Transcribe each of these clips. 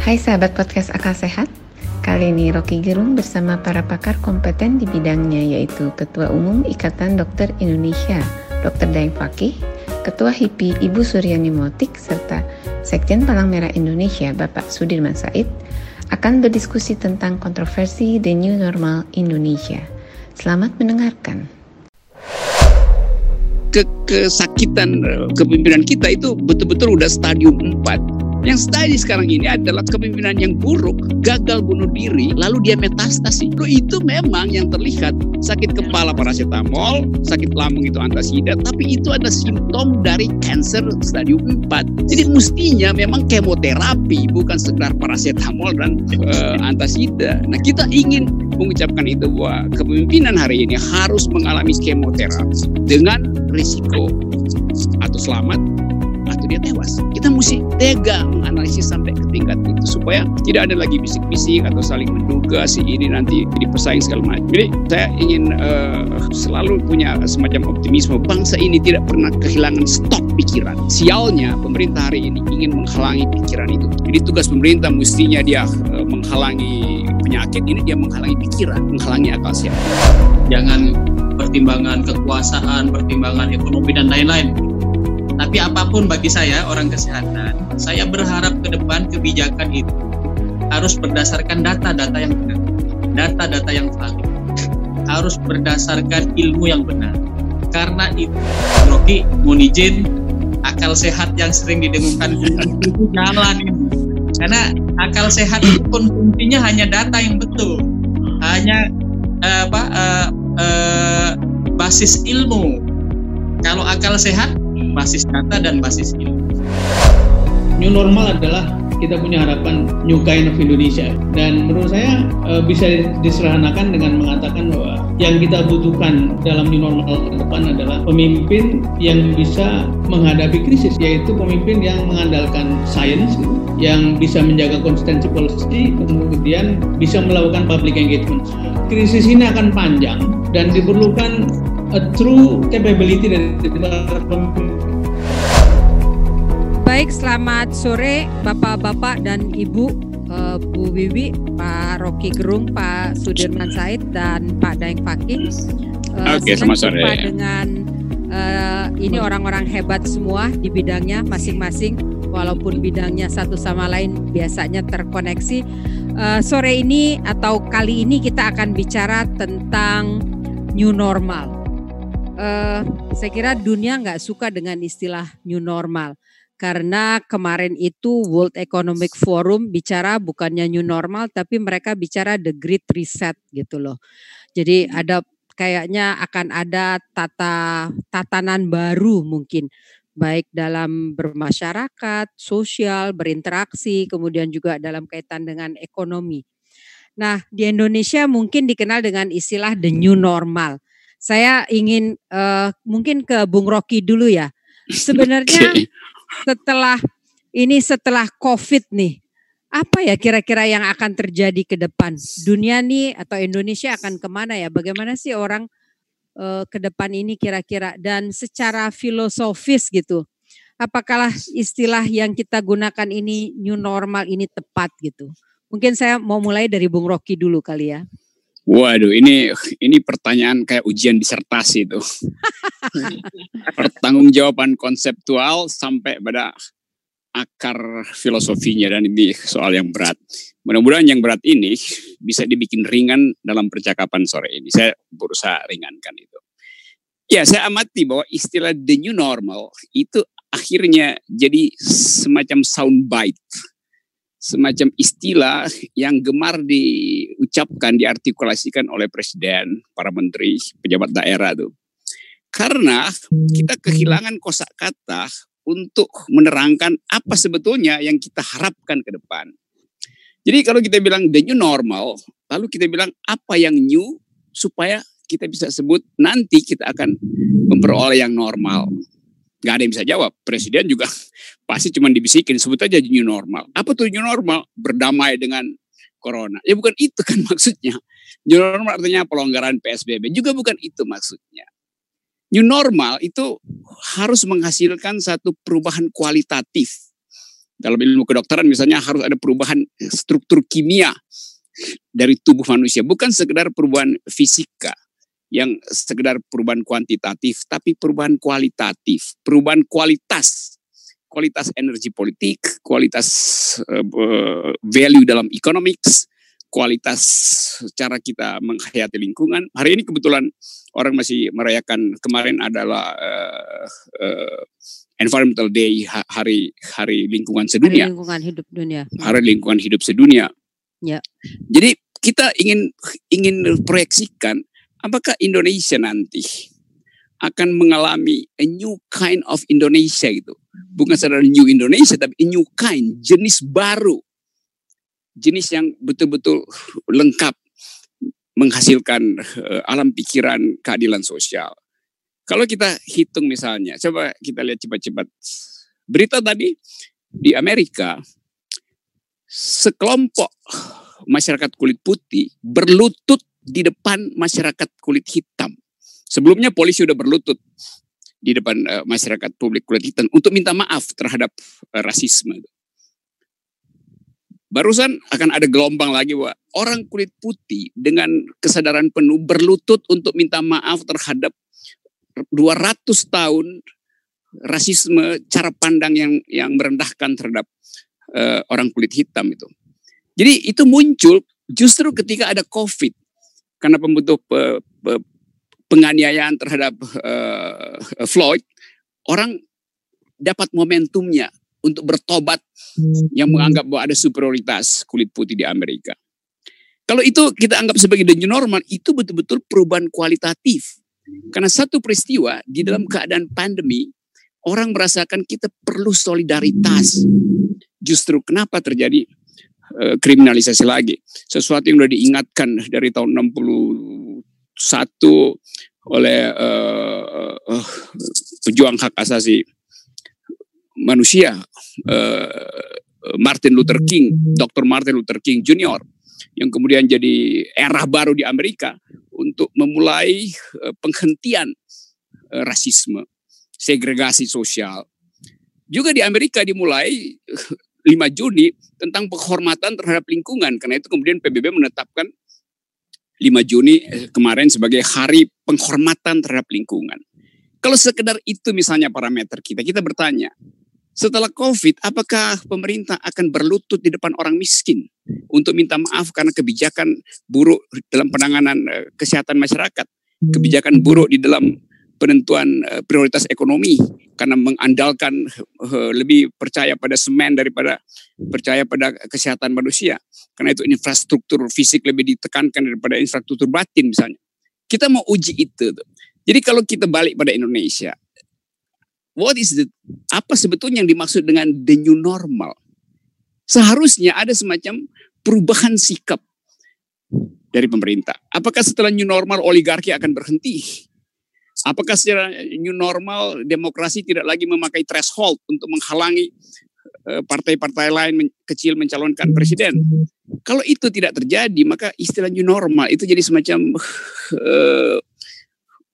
Hai sahabat podcast Akal Sehat, kali ini Rocky Gerung bersama para pakar kompeten di bidangnya yaitu Ketua Umum Ikatan Dokter Indonesia, Dr. Daeng Fakih, Ketua HIPI Ibu Suryani Motik, serta Sekjen Palang Merah Indonesia Bapak Sudirman Said akan berdiskusi tentang kontroversi The New Normal Indonesia. Selamat mendengarkan. Ke kesakitan eh, kepemimpinan kita itu betul-betul udah stadium 4 yang tadi sekarang ini adalah kepemimpinan yang buruk, gagal bunuh diri, lalu dia metastasi. Loh itu memang yang terlihat sakit kepala paracetamol, sakit lambung itu antasida, tapi itu ada simptom dari cancer stadium 4. Jadi mestinya memang kemoterapi bukan sekedar paracetamol dan uh, antasida. Nah kita ingin mengucapkan itu bahwa kepemimpinan hari ini harus mengalami kemoterapi dengan risiko atau selamat dia tewas. Kita mesti tega menganalisis sampai ke tingkat itu supaya tidak ada lagi bisik-bisik atau saling menduga si ini nanti jadi pesaing segala macam. Jadi saya ingin uh, selalu punya semacam optimisme bangsa ini tidak pernah kehilangan stok pikiran. Sialnya pemerintah hari ini ingin menghalangi pikiran itu. Jadi tugas pemerintah mestinya dia uh, menghalangi penyakit ini dia menghalangi pikiran, menghalangi akal sehat. Jangan pertimbangan kekuasaan, pertimbangan ekonomi dan lain-lain tapi apa pun bagi saya orang kesehatan, saya berharap ke depan kebijakan itu harus berdasarkan data-data yang benar, data-data yang valid, harus berdasarkan ilmu yang benar. Karena itu, Rocky mohon izin akal sehat yang sering didengungkan itu jalan ini. Karena akal sehat itu konsumsinya hanya data yang betul, hanya uh, apa uh, uh, basis ilmu. Kalau akal sehat basis data dan basis ilmu. New normal adalah kita punya harapan new kind of Indonesia. Dan menurut saya e, bisa diserahanakan dengan mengatakan bahwa yang kita butuhkan dalam new normal ke depan adalah pemimpin yang bisa menghadapi krisis yaitu pemimpin yang mengandalkan sains yang bisa menjaga konsistensi policy kemudian bisa melakukan public engagement. Krisis ini akan panjang dan diperlukan a true capability dari pemimpin Baik, selamat sore Bapak-bapak dan Ibu, uh, Bu Wiwi, Pak Rocky Gerung, Pak Sudirman Said dan Pak Daeng Fakih. Uh, Oke, selamat sore. Dengan uh, ini orang-orang hebat semua di bidangnya masing-masing, walaupun bidangnya satu sama lain biasanya terkoneksi. Uh, sore ini atau kali ini kita akan bicara tentang new normal. Uh, saya kira dunia nggak suka dengan istilah new normal karena kemarin itu World Economic Forum bicara bukannya new normal tapi mereka bicara the great reset gitu loh. Jadi hmm. ada kayaknya akan ada tata tatanan baru mungkin baik dalam bermasyarakat, sosial, berinteraksi, kemudian juga dalam kaitan dengan ekonomi. Nah, di Indonesia mungkin dikenal dengan istilah the new normal. Saya ingin uh, mungkin ke Bung Rocky dulu ya. Sebenarnya setelah ini setelah COVID nih, apa ya kira-kira yang akan terjadi ke depan? Dunia nih atau Indonesia akan ke mana ya? Bagaimana sih orang uh, ke depan ini kira-kira? Dan secara filosofis gitu, apakah istilah yang kita gunakan ini new normal ini tepat gitu? Mungkin saya mau mulai dari Bung Rocky dulu kali ya. Waduh, ini ini pertanyaan kayak ujian disertasi itu. Pertanggungjawaban konseptual sampai pada akar filosofinya dan ini soal yang berat. Mudah-mudahan yang berat ini bisa dibikin ringan dalam percakapan sore ini. Saya berusaha ringankan itu. Ya, saya amati bahwa istilah the new normal itu akhirnya jadi semacam soundbite semacam istilah yang gemar diucapkan, diartikulasikan oleh presiden, para menteri, pejabat daerah tuh. Karena kita kehilangan kosakata untuk menerangkan apa sebetulnya yang kita harapkan ke depan. Jadi kalau kita bilang the new normal, lalu kita bilang apa yang new supaya kita bisa sebut nanti kita akan memperoleh yang normal. Gak ada yang bisa jawab. Presiden juga pasti cuma dibisikin, sebut aja new normal. Apa tuh new normal? Berdamai dengan corona. Ya bukan itu kan maksudnya. New normal artinya pelonggaran PSBB. Juga bukan itu maksudnya. New normal itu harus menghasilkan satu perubahan kualitatif dalam ilmu kedokteran misalnya harus ada perubahan struktur kimia dari tubuh manusia, bukan sekedar perubahan fisika yang sekedar perubahan kuantitatif, tapi perubahan kualitatif, perubahan kualitas, kualitas energi politik, kualitas uh, value dalam economics, kualitas cara kita menghayati lingkungan. Hari ini kebetulan orang masih merayakan kemarin adalah uh, uh, Environmental Day hari hari lingkungan sedunia. Hari lingkungan hidup dunia. Hari lingkungan hidup sedunia. Ya. Jadi kita ingin ingin proyeksikan apakah Indonesia nanti akan mengalami a new kind of Indonesia gitu. Bukan sekedar new Indonesia tapi a new kind, jenis baru. Jenis yang betul-betul lengkap menghasilkan uh, alam pikiran keadilan sosial. Kalau kita hitung misalnya, coba kita lihat cepat-cepat. Berita tadi di Amerika sekelompok masyarakat kulit putih berlutut di depan masyarakat kulit hitam. Sebelumnya polisi sudah berlutut di depan uh, masyarakat publik kulit hitam untuk minta maaf terhadap uh, rasisme. Barusan akan ada gelombang lagi bahwa orang kulit putih dengan kesadaran penuh berlutut untuk minta maaf terhadap 200 tahun rasisme cara pandang yang yang merendahkan terhadap uh, orang kulit hitam itu. Jadi itu muncul justru ketika ada COVID karena pembentuk penganiayaan terhadap uh, Floyd, orang dapat momentumnya untuk bertobat yang menganggap bahwa ada superioritas kulit putih di Amerika. Kalau itu kita anggap sebagai the new normal, itu betul-betul perubahan kualitatif. Karena satu peristiwa di dalam keadaan pandemi, orang merasakan kita perlu solidaritas. Justru kenapa terjadi uh, kriminalisasi lagi? Sesuatu yang sudah diingatkan dari tahun 61 oleh uh, uh, pejuang hak asasi manusia uh, Martin Luther King, Dr. Martin Luther King Jr. yang kemudian jadi era baru di Amerika untuk memulai uh, penghentian uh, rasisme, segregasi sosial. Juga di Amerika dimulai 5 Juni tentang penghormatan terhadap lingkungan. Karena itu kemudian PBB menetapkan 5 Juni kemarin sebagai hari penghormatan terhadap lingkungan. Kalau sekedar itu misalnya parameter kita, kita bertanya, setelah COVID, apakah pemerintah akan berlutut di depan orang miskin untuk minta maaf karena kebijakan buruk dalam penanganan kesehatan masyarakat, kebijakan buruk di dalam penentuan prioritas ekonomi karena mengandalkan lebih percaya pada semen daripada percaya pada kesehatan manusia. Karena itu infrastruktur fisik lebih ditekankan daripada infrastruktur batin misalnya. Kita mau uji itu. Jadi kalau kita balik pada Indonesia, what is the apa sebetulnya yang dimaksud dengan the new normal? Seharusnya ada semacam perubahan sikap dari pemerintah. Apakah setelah new normal oligarki akan berhenti? Apakah secara new normal demokrasi tidak lagi memakai threshold untuk menghalangi eh, partai-partai lain men kecil mencalonkan presiden? Kalau itu tidak terjadi, maka istilah new normal itu jadi semacam uh,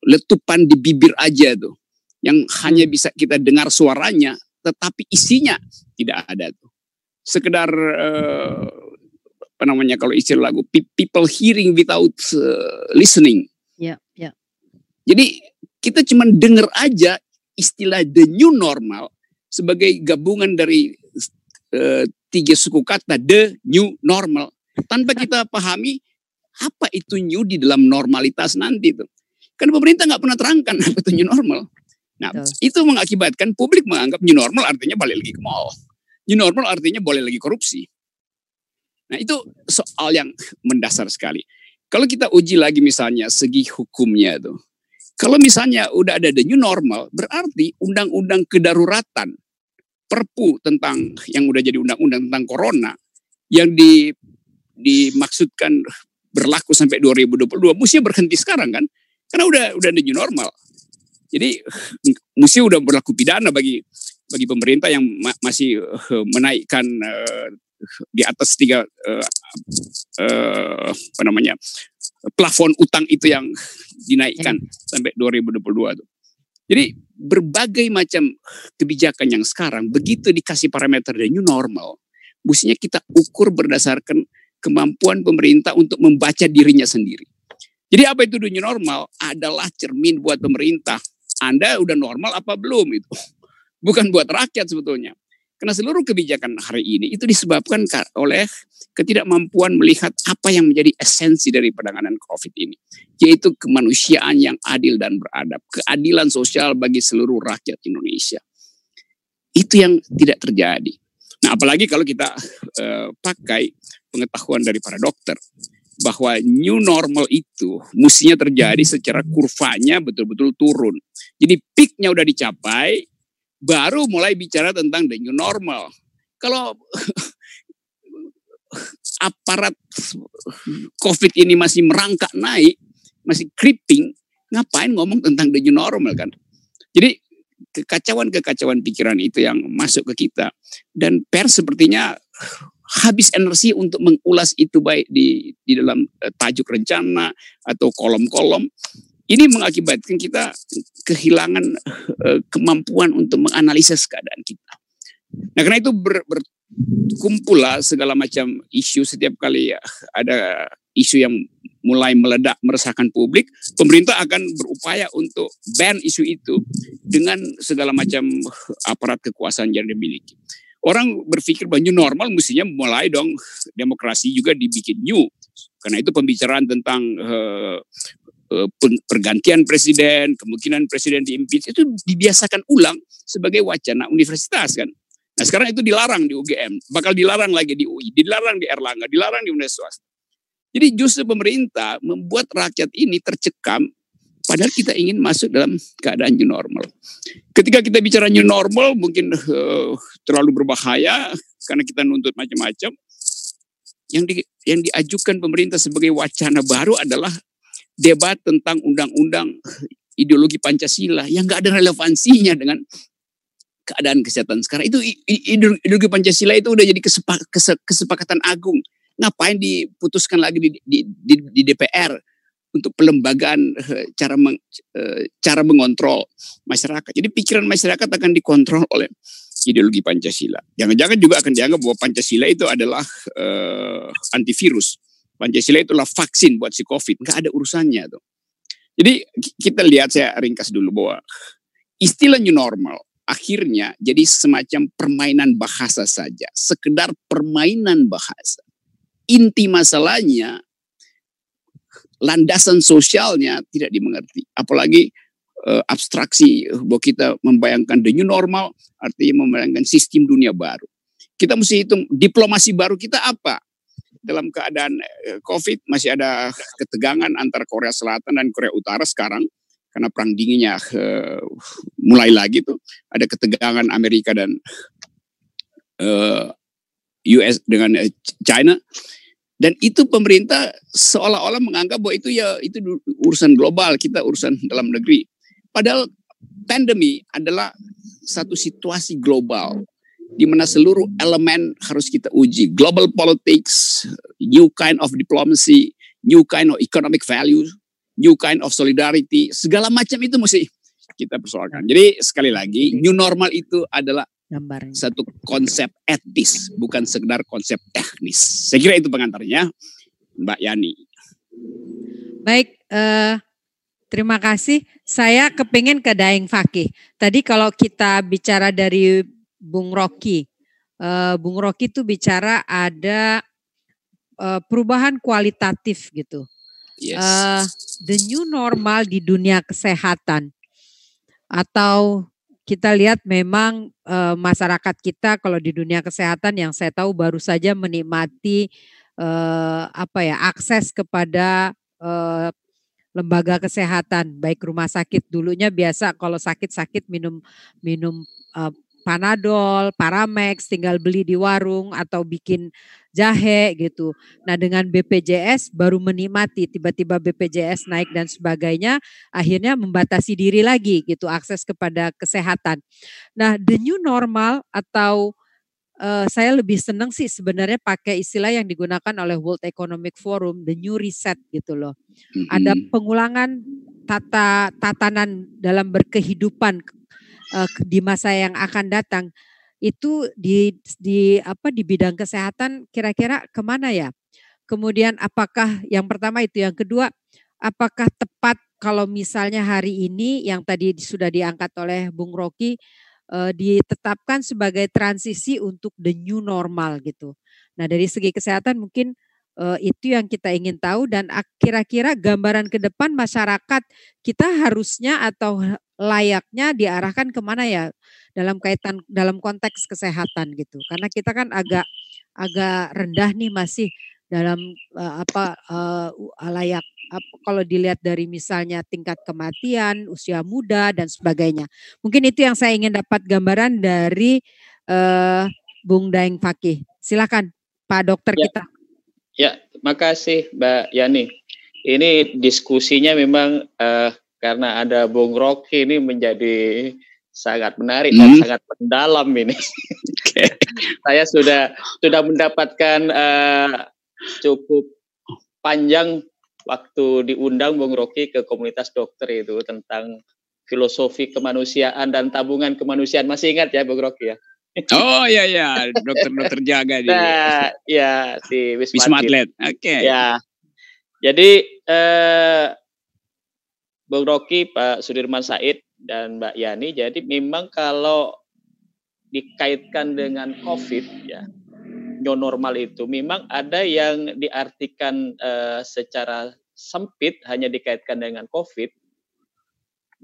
letupan di bibir aja tuh, yang hanya bisa kita dengar suaranya, tetapi isinya tidak ada tuh. Sekedar uh, apa namanya kalau istilah lagu people hearing without uh, listening. Ya, ya. Jadi kita cuma dengar aja istilah the new normal sebagai gabungan dari uh, tiga suku kata the new normal tanpa kita pahami apa itu new di dalam normalitas nanti itu. Karena pemerintah nggak pernah terangkan apa itu new normal. Nah, Betul. itu mengakibatkan publik menganggap new normal artinya balik lagi ke mall. New normal artinya boleh lagi korupsi. Nah, itu soal yang mendasar sekali. Kalau kita uji lagi misalnya segi hukumnya itu. Kalau misalnya udah ada the new normal, berarti undang-undang kedaruratan, perpu tentang yang udah jadi undang-undang tentang corona, yang di, dimaksudkan berlaku sampai 2022, mesti berhenti sekarang kan? Karena udah udah the new normal. Jadi mesti udah berlaku pidana bagi bagi pemerintah yang ma masih uh, menaikkan uh, di atas tiga uh, uh, apa namanya plafon utang itu yang dinaikkan sampai 2022 tuh. Jadi berbagai macam kebijakan yang sekarang begitu dikasih parameter the new normal, mestinya kita ukur berdasarkan kemampuan pemerintah untuk membaca dirinya sendiri. Jadi apa itu the new normal? Adalah cermin buat pemerintah. Anda udah normal apa belum itu? Bukan buat rakyat sebetulnya. Karena seluruh kebijakan hari ini itu disebabkan oleh ketidakmampuan melihat apa yang menjadi esensi dari penanganan COVID ini. Yaitu kemanusiaan yang adil dan beradab. Keadilan sosial bagi seluruh rakyat Indonesia. Itu yang tidak terjadi. Nah apalagi kalau kita uh, pakai pengetahuan dari para dokter. Bahwa new normal itu mestinya terjadi secara kurvanya betul-betul turun. Jadi peaknya udah dicapai, baru mulai bicara tentang the new normal. Kalau aparat COVID ini masih merangkak naik, masih creeping, ngapain ngomong tentang the new normal kan? Jadi kekacauan-kekacauan pikiran itu yang masuk ke kita. Dan pers sepertinya habis energi untuk mengulas itu baik di di dalam eh, tajuk rencana atau kolom-kolom ini mengakibatkan kita kehilangan uh, kemampuan untuk menganalisis keadaan kita. Nah karena itu ber, berkumpul lah segala macam isu setiap kali ya, ada isu yang mulai meledak meresahkan publik, pemerintah akan berupaya untuk ban isu itu dengan segala macam aparat kekuasaan yang dimiliki. Orang berpikir new normal mestinya mulai dong demokrasi juga dibikin new. Karena itu pembicaraan tentang Eh, pergantian presiden, kemungkinan presiden diimpeach itu dibiasakan ulang sebagai wacana universitas kan. Nah sekarang itu dilarang di UGM, bakal dilarang lagi di UI, dilarang di Erlangga, dilarang di universitas. Jadi justru pemerintah membuat rakyat ini tercekam padahal kita ingin masuk dalam keadaan new normal. Ketika kita bicara new normal mungkin uh, terlalu berbahaya karena kita nuntut macam-macam. Yang di, yang diajukan pemerintah sebagai wacana baru adalah debat tentang undang-undang ideologi Pancasila yang nggak ada relevansinya dengan keadaan kesehatan sekarang. Itu ideologi Pancasila itu udah jadi kesepakatan agung. Ngapain diputuskan lagi di, di, di, di DPR untuk pelembagaan eh, cara meng, eh, cara mengontrol masyarakat. Jadi pikiran masyarakat akan dikontrol oleh ideologi Pancasila. Jangan-jangan juga akan dianggap bahwa Pancasila itu adalah uh, antivirus Pancasila itulah vaksin buat si COVID. Nggak ada urusannya tuh. Jadi kita lihat saya ringkas dulu bahwa istilah new normal akhirnya jadi semacam permainan bahasa saja. Sekedar permainan bahasa. Inti masalahnya landasan sosialnya tidak dimengerti. Apalagi uh, abstraksi bahwa kita membayangkan the new normal artinya membayangkan sistem dunia baru. Kita mesti hitung diplomasi baru kita apa? Dalam keadaan eh, COVID masih ada ketegangan antara Korea Selatan dan Korea Utara sekarang karena perang dinginnya uh, mulai lagi tuh ada ketegangan Amerika dan uh, eh, US dengan China. Dan itu pemerintah seolah-olah menganggap bahwa itu ya itu urusan global kita urusan dalam negeri. Padahal pandemi adalah satu situasi global di mana seluruh elemen harus kita uji. Global politics, new kind of diplomacy, new kind of economic value, new kind of solidarity, segala macam itu mesti kita persoalkan. Jadi sekali lagi, new normal itu adalah Gambarnya. satu konsep etis, bukan sekedar konsep teknis. Saya kira itu pengantarnya, Mbak Yani. Baik, uh, terima kasih. Saya kepingin ke Daeng Fakih. Tadi kalau kita bicara dari Bung Rocky. Uh, Bung Rocky itu bicara ada uh, perubahan kualitatif gitu. Yes. Uh, the new normal di dunia kesehatan atau kita lihat memang masyarakat kita kalau di dunia kesehatan yang saya tahu baru saja menikmati apa ya akses kepada lembaga kesehatan baik rumah sakit dulunya biasa kalau sakit-sakit minum minum Panadol, Paramex, tinggal beli di warung atau bikin jahe gitu. Nah dengan BPJS baru menikmati tiba-tiba BPJS naik dan sebagainya akhirnya membatasi diri lagi gitu akses kepada kesehatan. Nah the new normal atau uh, saya lebih senang sih sebenarnya pakai istilah yang digunakan oleh World Economic Forum the new reset gitu loh. Ada pengulangan tata tatanan dalam berkehidupan uh, di masa yang akan datang itu di di apa di bidang kesehatan kira-kira ke mana ya? Kemudian apakah yang pertama itu, yang kedua apakah tepat kalau misalnya hari ini yang tadi sudah diangkat oleh Bung Rocky uh, ditetapkan sebagai transisi untuk the new normal gitu. Nah dari segi kesehatan mungkin uh, itu yang kita ingin tahu dan kira-kira gambaran ke depan masyarakat kita harusnya atau layaknya diarahkan ke mana ya dalam kaitan dalam konteks kesehatan gitu. Karena kita kan agak agak rendah nih masih dalam uh, apa uh, layak apa, kalau dilihat dari misalnya tingkat kematian usia muda dan sebagainya. Mungkin itu yang saya ingin dapat gambaran dari uh, Bung Daeng Fakih. Silakan Pak Dokter ya. kita. Ya makasih Mbak Yani. Ini diskusinya memang uh, karena ada Bung Rocky ini menjadi sangat menarik hmm. dan sangat mendalam ini. Saya sudah sudah mendapatkan uh, cukup panjang waktu diundang Bung Rocky ke komunitas dokter itu tentang filosofi kemanusiaan dan tabungan kemanusiaan. Masih ingat ya Bung Rocky ya? Oh iya iya, dokter-dokter jaga di. Nah, ya si Wisma, Wisma Atlet. Oke. Okay. Ya. Jadi eh, Bung Rocky, Pak Sudirman Said dan Mbak Yani. Jadi memang kalau dikaitkan dengan COVID ya, new normal itu memang ada yang diartikan uh, secara sempit hanya dikaitkan dengan COVID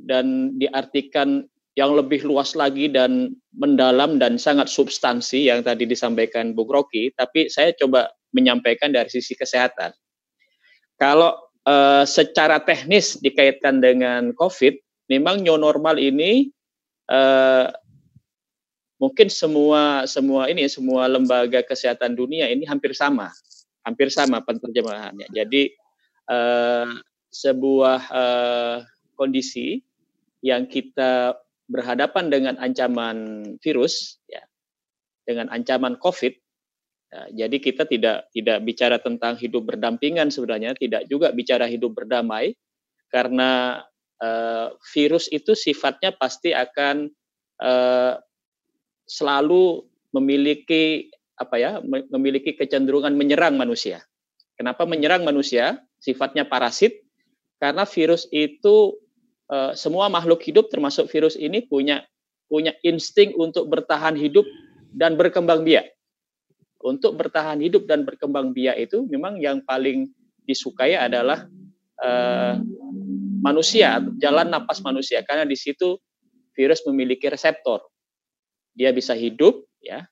dan diartikan yang lebih luas lagi dan mendalam dan sangat substansi yang tadi disampaikan Bu Rocky, tapi saya coba menyampaikan dari sisi kesehatan. Kalau uh, secara teknis dikaitkan dengan COVID, memang new normal ini uh, mungkin semua semua ini semua lembaga kesehatan dunia ini hampir sama, hampir sama penerjemahannya. Jadi uh, sebuah uh, kondisi yang kita berhadapan dengan ancaman virus, ya, dengan ancaman COVID. Ya, jadi kita tidak tidak bicara tentang hidup berdampingan sebenarnya, tidak juga bicara hidup berdamai, karena uh, virus itu sifatnya pasti akan uh, selalu memiliki apa ya, memiliki kecenderungan menyerang manusia. Kenapa menyerang manusia? Sifatnya parasit, karena virus itu Eh, semua makhluk hidup termasuk virus ini punya punya insting untuk bertahan hidup dan berkembang biak. Untuk bertahan hidup dan berkembang biak itu memang yang paling disukai adalah uh, manusia, jalan napas manusia karena di situ virus memiliki reseptor. Dia bisa hidup ya.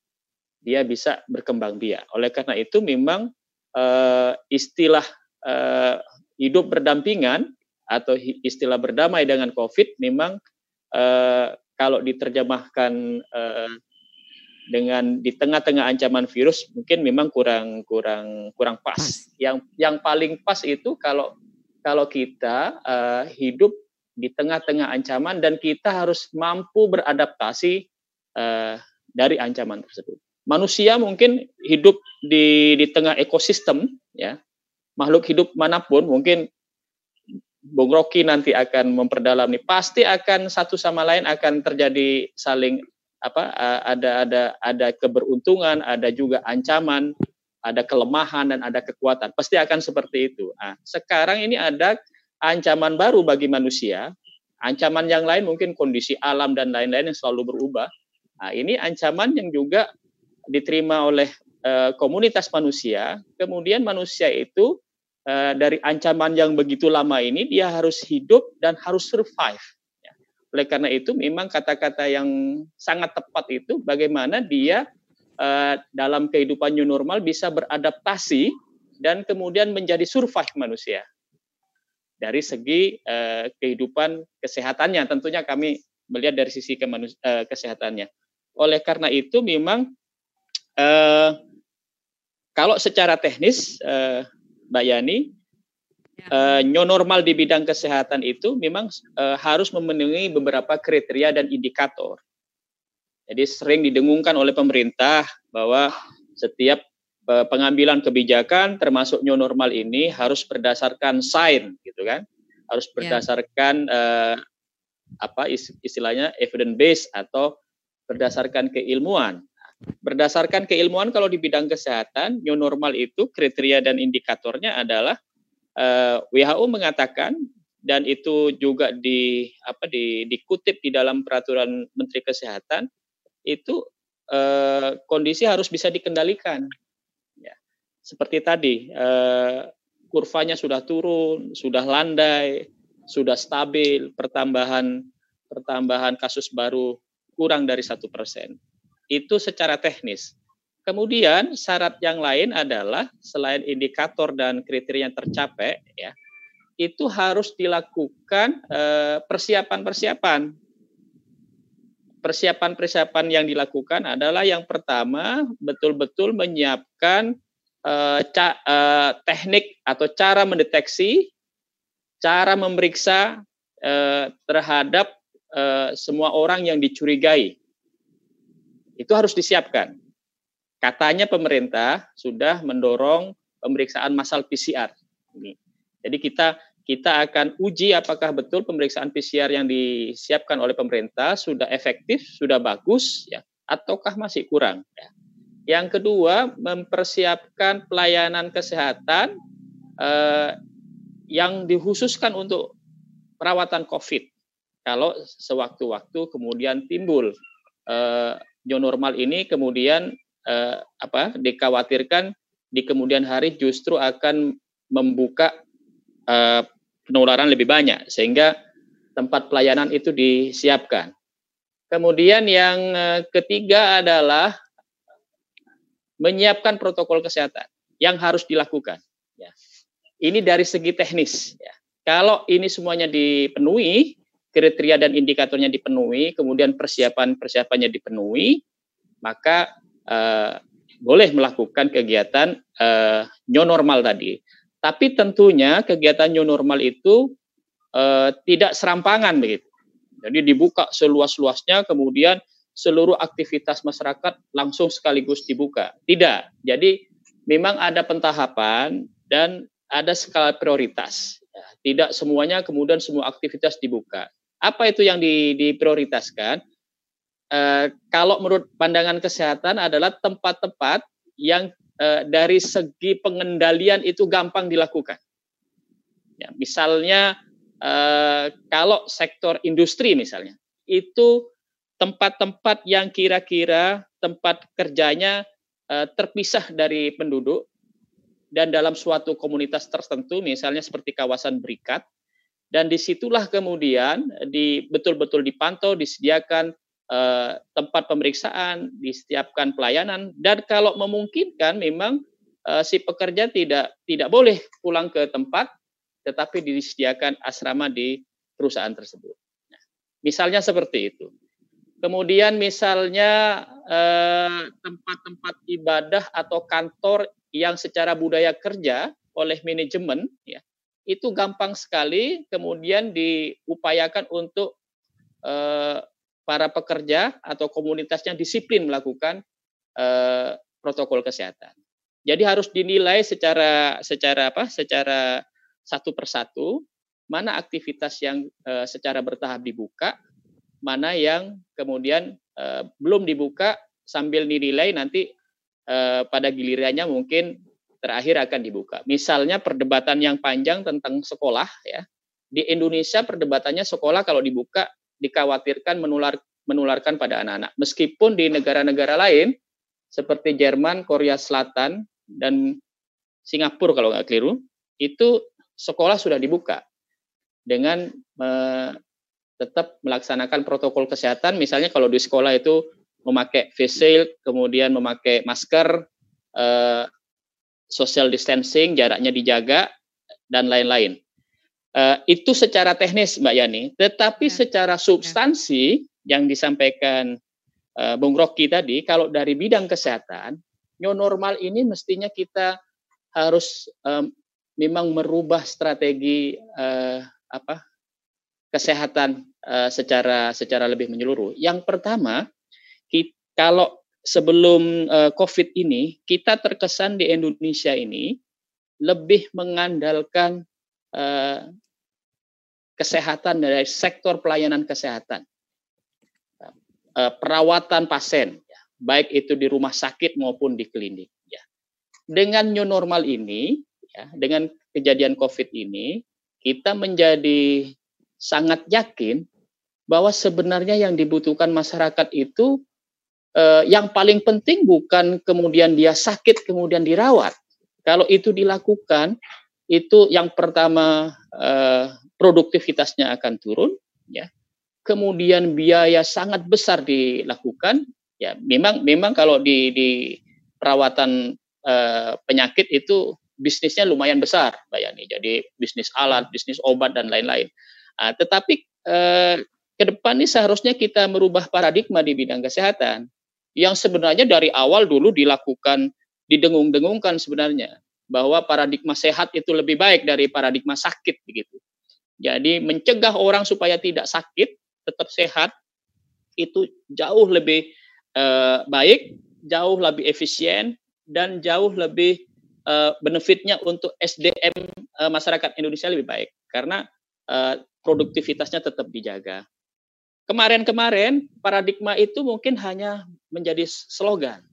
Dia bisa berkembang biak. Oleh karena itu memang uh, istilah uh, hidup berdampingan atau istilah berdamai dengan COVID memang uh, kalau diterjemahkan uh, dengan di tengah-tengah ancaman virus mungkin memang kurang kurang kurang pas. Yang yang paling pas itu kalau kalau kita uh, hidup di tengah-tengah ancaman dan kita harus mampu beradaptasi uh, dari ancaman tersebut. Manusia mungkin hidup di di tengah ekosistem ya. Makhluk hidup mana pun mungkin Bung Rocky nanti akan memperdalam nih pasti akan satu sama lain akan terjadi saling apa ada ada ada keberuntungan ada juga ancaman ada kelemahan dan ada kekuatan. Pasti akan seperti itu. Nah, sekarang ini ada ancaman baru bagi manusia. Ancaman yang lain mungkin kondisi alam dan lain-lain yang selalu berubah. Nah, ini ancaman yang juga diterima oleh uh, komunitas manusia. Kemudian manusia itu Eh, dari ancaman yang begitu lama ini dia harus hidup dan harus survive. Oleh karena itu memang kata-kata yang sangat tepat itu bagaimana dia uh, dalam kehidupan new normal bisa beradaptasi dan kemudian menjadi survive manusia. Dari segi uh, kehidupan kesehatannya tentunya kami melihat dari sisi uh, kesehatannya. Oleh karena itu memang uh, kalau secara teknis uh, Mbak Yani, uh, new normal di bidang kesehatan itu memang uh, harus memenuhi beberapa kriteria dan indikator. Jadi sering didengungkan oleh pemerintah bahwa setiap uh, pengambilan kebijakan termasuk new normal ini harus berdasarkan sains gitu kan. Harus ya. berdasarkan uh, apa istilahnya evidence based atau berdasarkan keilmuan. Berdasarkan keilmuan kalau di bidang kesehatan new normal itu kriteria dan indikatornya adalah uh, eh, WHO mengatakan dan itu juga di apa di dikutip di dalam peraturan Menteri Kesehatan itu uh, kondisi harus bisa dikendalikan. Ya. Seperti tadi uh, kurvanya sudah turun, sudah landai, sudah stabil, pertambahan pertambahan kasus baru kurang dari satu persen. Itu secara teknis. Kemudian syarat yang lain adalah selain indikator dan kriteria yang tercapai, ya, itu harus dilakukan eh, persiapan-persiapan. Persiapan-persiapan yang dilakukan adalah yang pertama betul-betul menyiapkan eh, eh, teknik atau cara mendeteksi, cara memeriksa terhadap semua orang yang dicurigai. Itu harus disiapkan. Katanya pemerintah sudah mendorong pemeriksaan massal PCR. Jadi kita kita akan uji apakah betul pemeriksaan PCR yang disiapkan oleh pemerintah sudah efektif, sudah bagus, ya, ataukah masih kurang. Ya. Yang kedua, mempersiapkan pelayanan kesehatan eh, yang dikhususkan untuk perawatan COVID kalau sewaktu-waktu kemudian timbul uh, new normal ini kemudian uh, apa dikhawatirkan di kemudian hari justru akan membuka uh, penularan lebih banyak sehingga tempat pelayanan itu disiapkan. Kemudian yang ketiga adalah menyiapkan protokol kesehatan yang harus dilakukan. Ya. Ini dari segi teknis. Ya. Kalau ini semuanya dipenuhi, kriteria dan indikatornya dipenuhi, kemudian persiapan-persiapannya dipenuhi, maka uh, boleh melakukan kegiatan uh, new normal tadi. Tapi tentunya kegiatan new normal itu uh, tidak serampangan begitu. Jadi dibuka seluas-luasnya, kemudian seluruh aktivitas masyarakat langsung sekaligus dibuka. Tidak. Jadi memang ada pentahapan dan ada skala prioritas. Tidak semuanya kemudian semua aktivitas dibuka. Apa itu yang di, diprioritaskan? E, kalau menurut pandangan kesehatan adalah tempat-tempat yang e, dari segi pengendalian itu gampang dilakukan. Ya, misalnya e, kalau sektor industri misalnya, itu tempat-tempat yang kira-kira tempat kerjanya e, terpisah dari penduduk dan dalam suatu komunitas tertentu, misalnya seperti kawasan berikat, dan di situlah kemudian di betul-betul dipantau, disediakan eh, tempat pemeriksaan, disediakan pelayanan, dan kalau memungkinkan memang eh, si pekerja tidak tidak boleh pulang ke tempat, tetapi disediakan asrama di perusahaan tersebut. Nah, misalnya seperti itu. Kemudian misalnya eh, tempat-tempat ibadah atau kantor yang secara budaya kerja oleh manajemen, ya, itu gampang sekali kemudian diupayakan untuk para pekerja atau komunitasnya disiplin melakukan eh, protokol kesehatan. Jadi harus dinilai secara secara apa? Secara satu persatu mana aktivitas yang eh, secara bertahap dibuka, mana yang kemudian eh, belum dibuka sambil dinilai nanti eh, pada gilirannya mungkin terakhir akan dibuka. Misalnya perdebatan yang panjang tentang sekolah ya. Di Indonesia perdebatannya sekolah kalau dibuka dikhawatirkan menular menularkan pada anak-anak. Meskipun di negara-negara lain seperti Jerman, Korea Selatan dan Singapura kalau nggak keliru, itu sekolah sudah dibuka dengan me, tetap melaksanakan protokol kesehatan. Misalnya kalau di sekolah itu memakai face shield, kemudian memakai masker, eh, social distancing, jaraknya dijaga, dan lain-lain. Uh, itu secara teknis, Mbak Yani. Tetapi ya. secara ya. substansi ya. yang disampaikan uh, Bung Rocky tadi, kalau dari bidang kesehatan, new normal ini mestinya kita harus um, memang merubah strategi uh, apa kesehatan uh, secara secara lebih menyeluruh. Yang pertama, kita, kalau sebelum uh, COVID ini kita terkesan di Indonesia ini lebih mengandalkan uh, kesehatan dari sektor pelayanan kesehatan, uh, perawatan pasien, ya, baik itu di rumah sakit maupun di klinik. Ya. Dengan new normal ini, ya, dengan kejadian COVID ini, kita menjadi sangat yakin bahwa sebenarnya yang dibutuhkan masyarakat itu eh, yang paling penting bukan kemudian dia sakit kemudian dirawat. Kalau itu dilakukan, itu yang pertama eh, produktivitasnya akan turun, ya. Kemudian biaya sangat besar dilakukan, ya. Memang memang kalau di, di perawatan eh, penyakit itu bisnisnya lumayan besar, Mbak Yani. Jadi bisnis alat, bisnis obat dan lain-lain. Nah, tetapi eh, ke depan ini seharusnya kita merubah paradigma di bidang kesehatan yang sebenarnya dari awal dulu dilakukan didengung-dengungkan sebenarnya bahwa paradigma sehat itu lebih baik dari paradigma sakit begitu. Jadi mencegah orang supaya tidak sakit, tetap sehat itu jauh lebih eh, baik, jauh lebih efisien dan jauh lebih eh, benefitnya untuk SDM eh, masyarakat Indonesia lebih baik karena eh, produktivitasnya tetap dijaga. Kemarin-kemarin paradigma itu mungkin hanya menjadi slogan,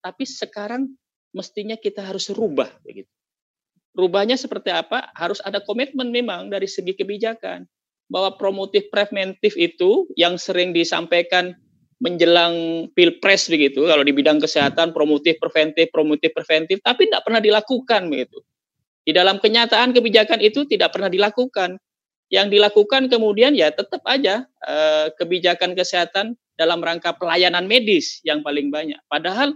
tapi sekarang mestinya kita harus rubah begitu. Rubahnya seperti apa? Harus ada komitmen memang dari segi kebijakan bahwa promotif preventif itu yang sering disampaikan menjelang pilpres begitu kalau di bidang kesehatan promotif preventif promotif preventif tapi tidak pernah dilakukan begitu di dalam kenyataan kebijakan itu tidak pernah dilakukan yang dilakukan kemudian ya tetap aja eh, kebijakan kesehatan dalam rangka pelayanan medis yang paling banyak. Padahal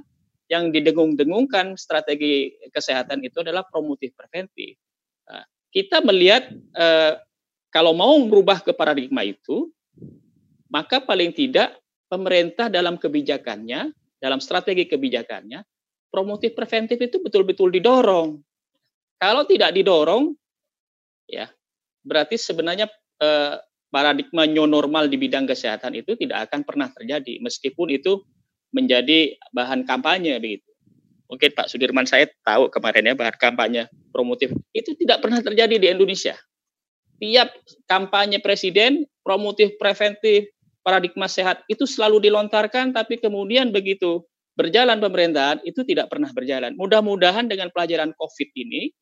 yang didengung-dengungkan strategi kesehatan itu adalah promotif preventif. Nah, kita melihat eh, kalau mau merubah ke paradigma itu, maka paling tidak pemerintah dalam kebijakannya, dalam strategi kebijakannya, promotif preventif itu betul-betul didorong. Kalau tidak didorong, ya berarti sebenarnya eh, paradigma new normal di bidang kesehatan itu tidak akan pernah terjadi meskipun itu menjadi bahan kampanye begitu. Mungkin Pak Sudirman saya tahu kemarin ya bahan kampanye promotif itu tidak pernah terjadi di Indonesia. Tiap kampanye presiden promotif preventif paradigma sehat itu selalu dilontarkan tapi kemudian begitu berjalan pemerintahan itu tidak pernah berjalan. Mudah-mudahan dengan pelajaran Covid ini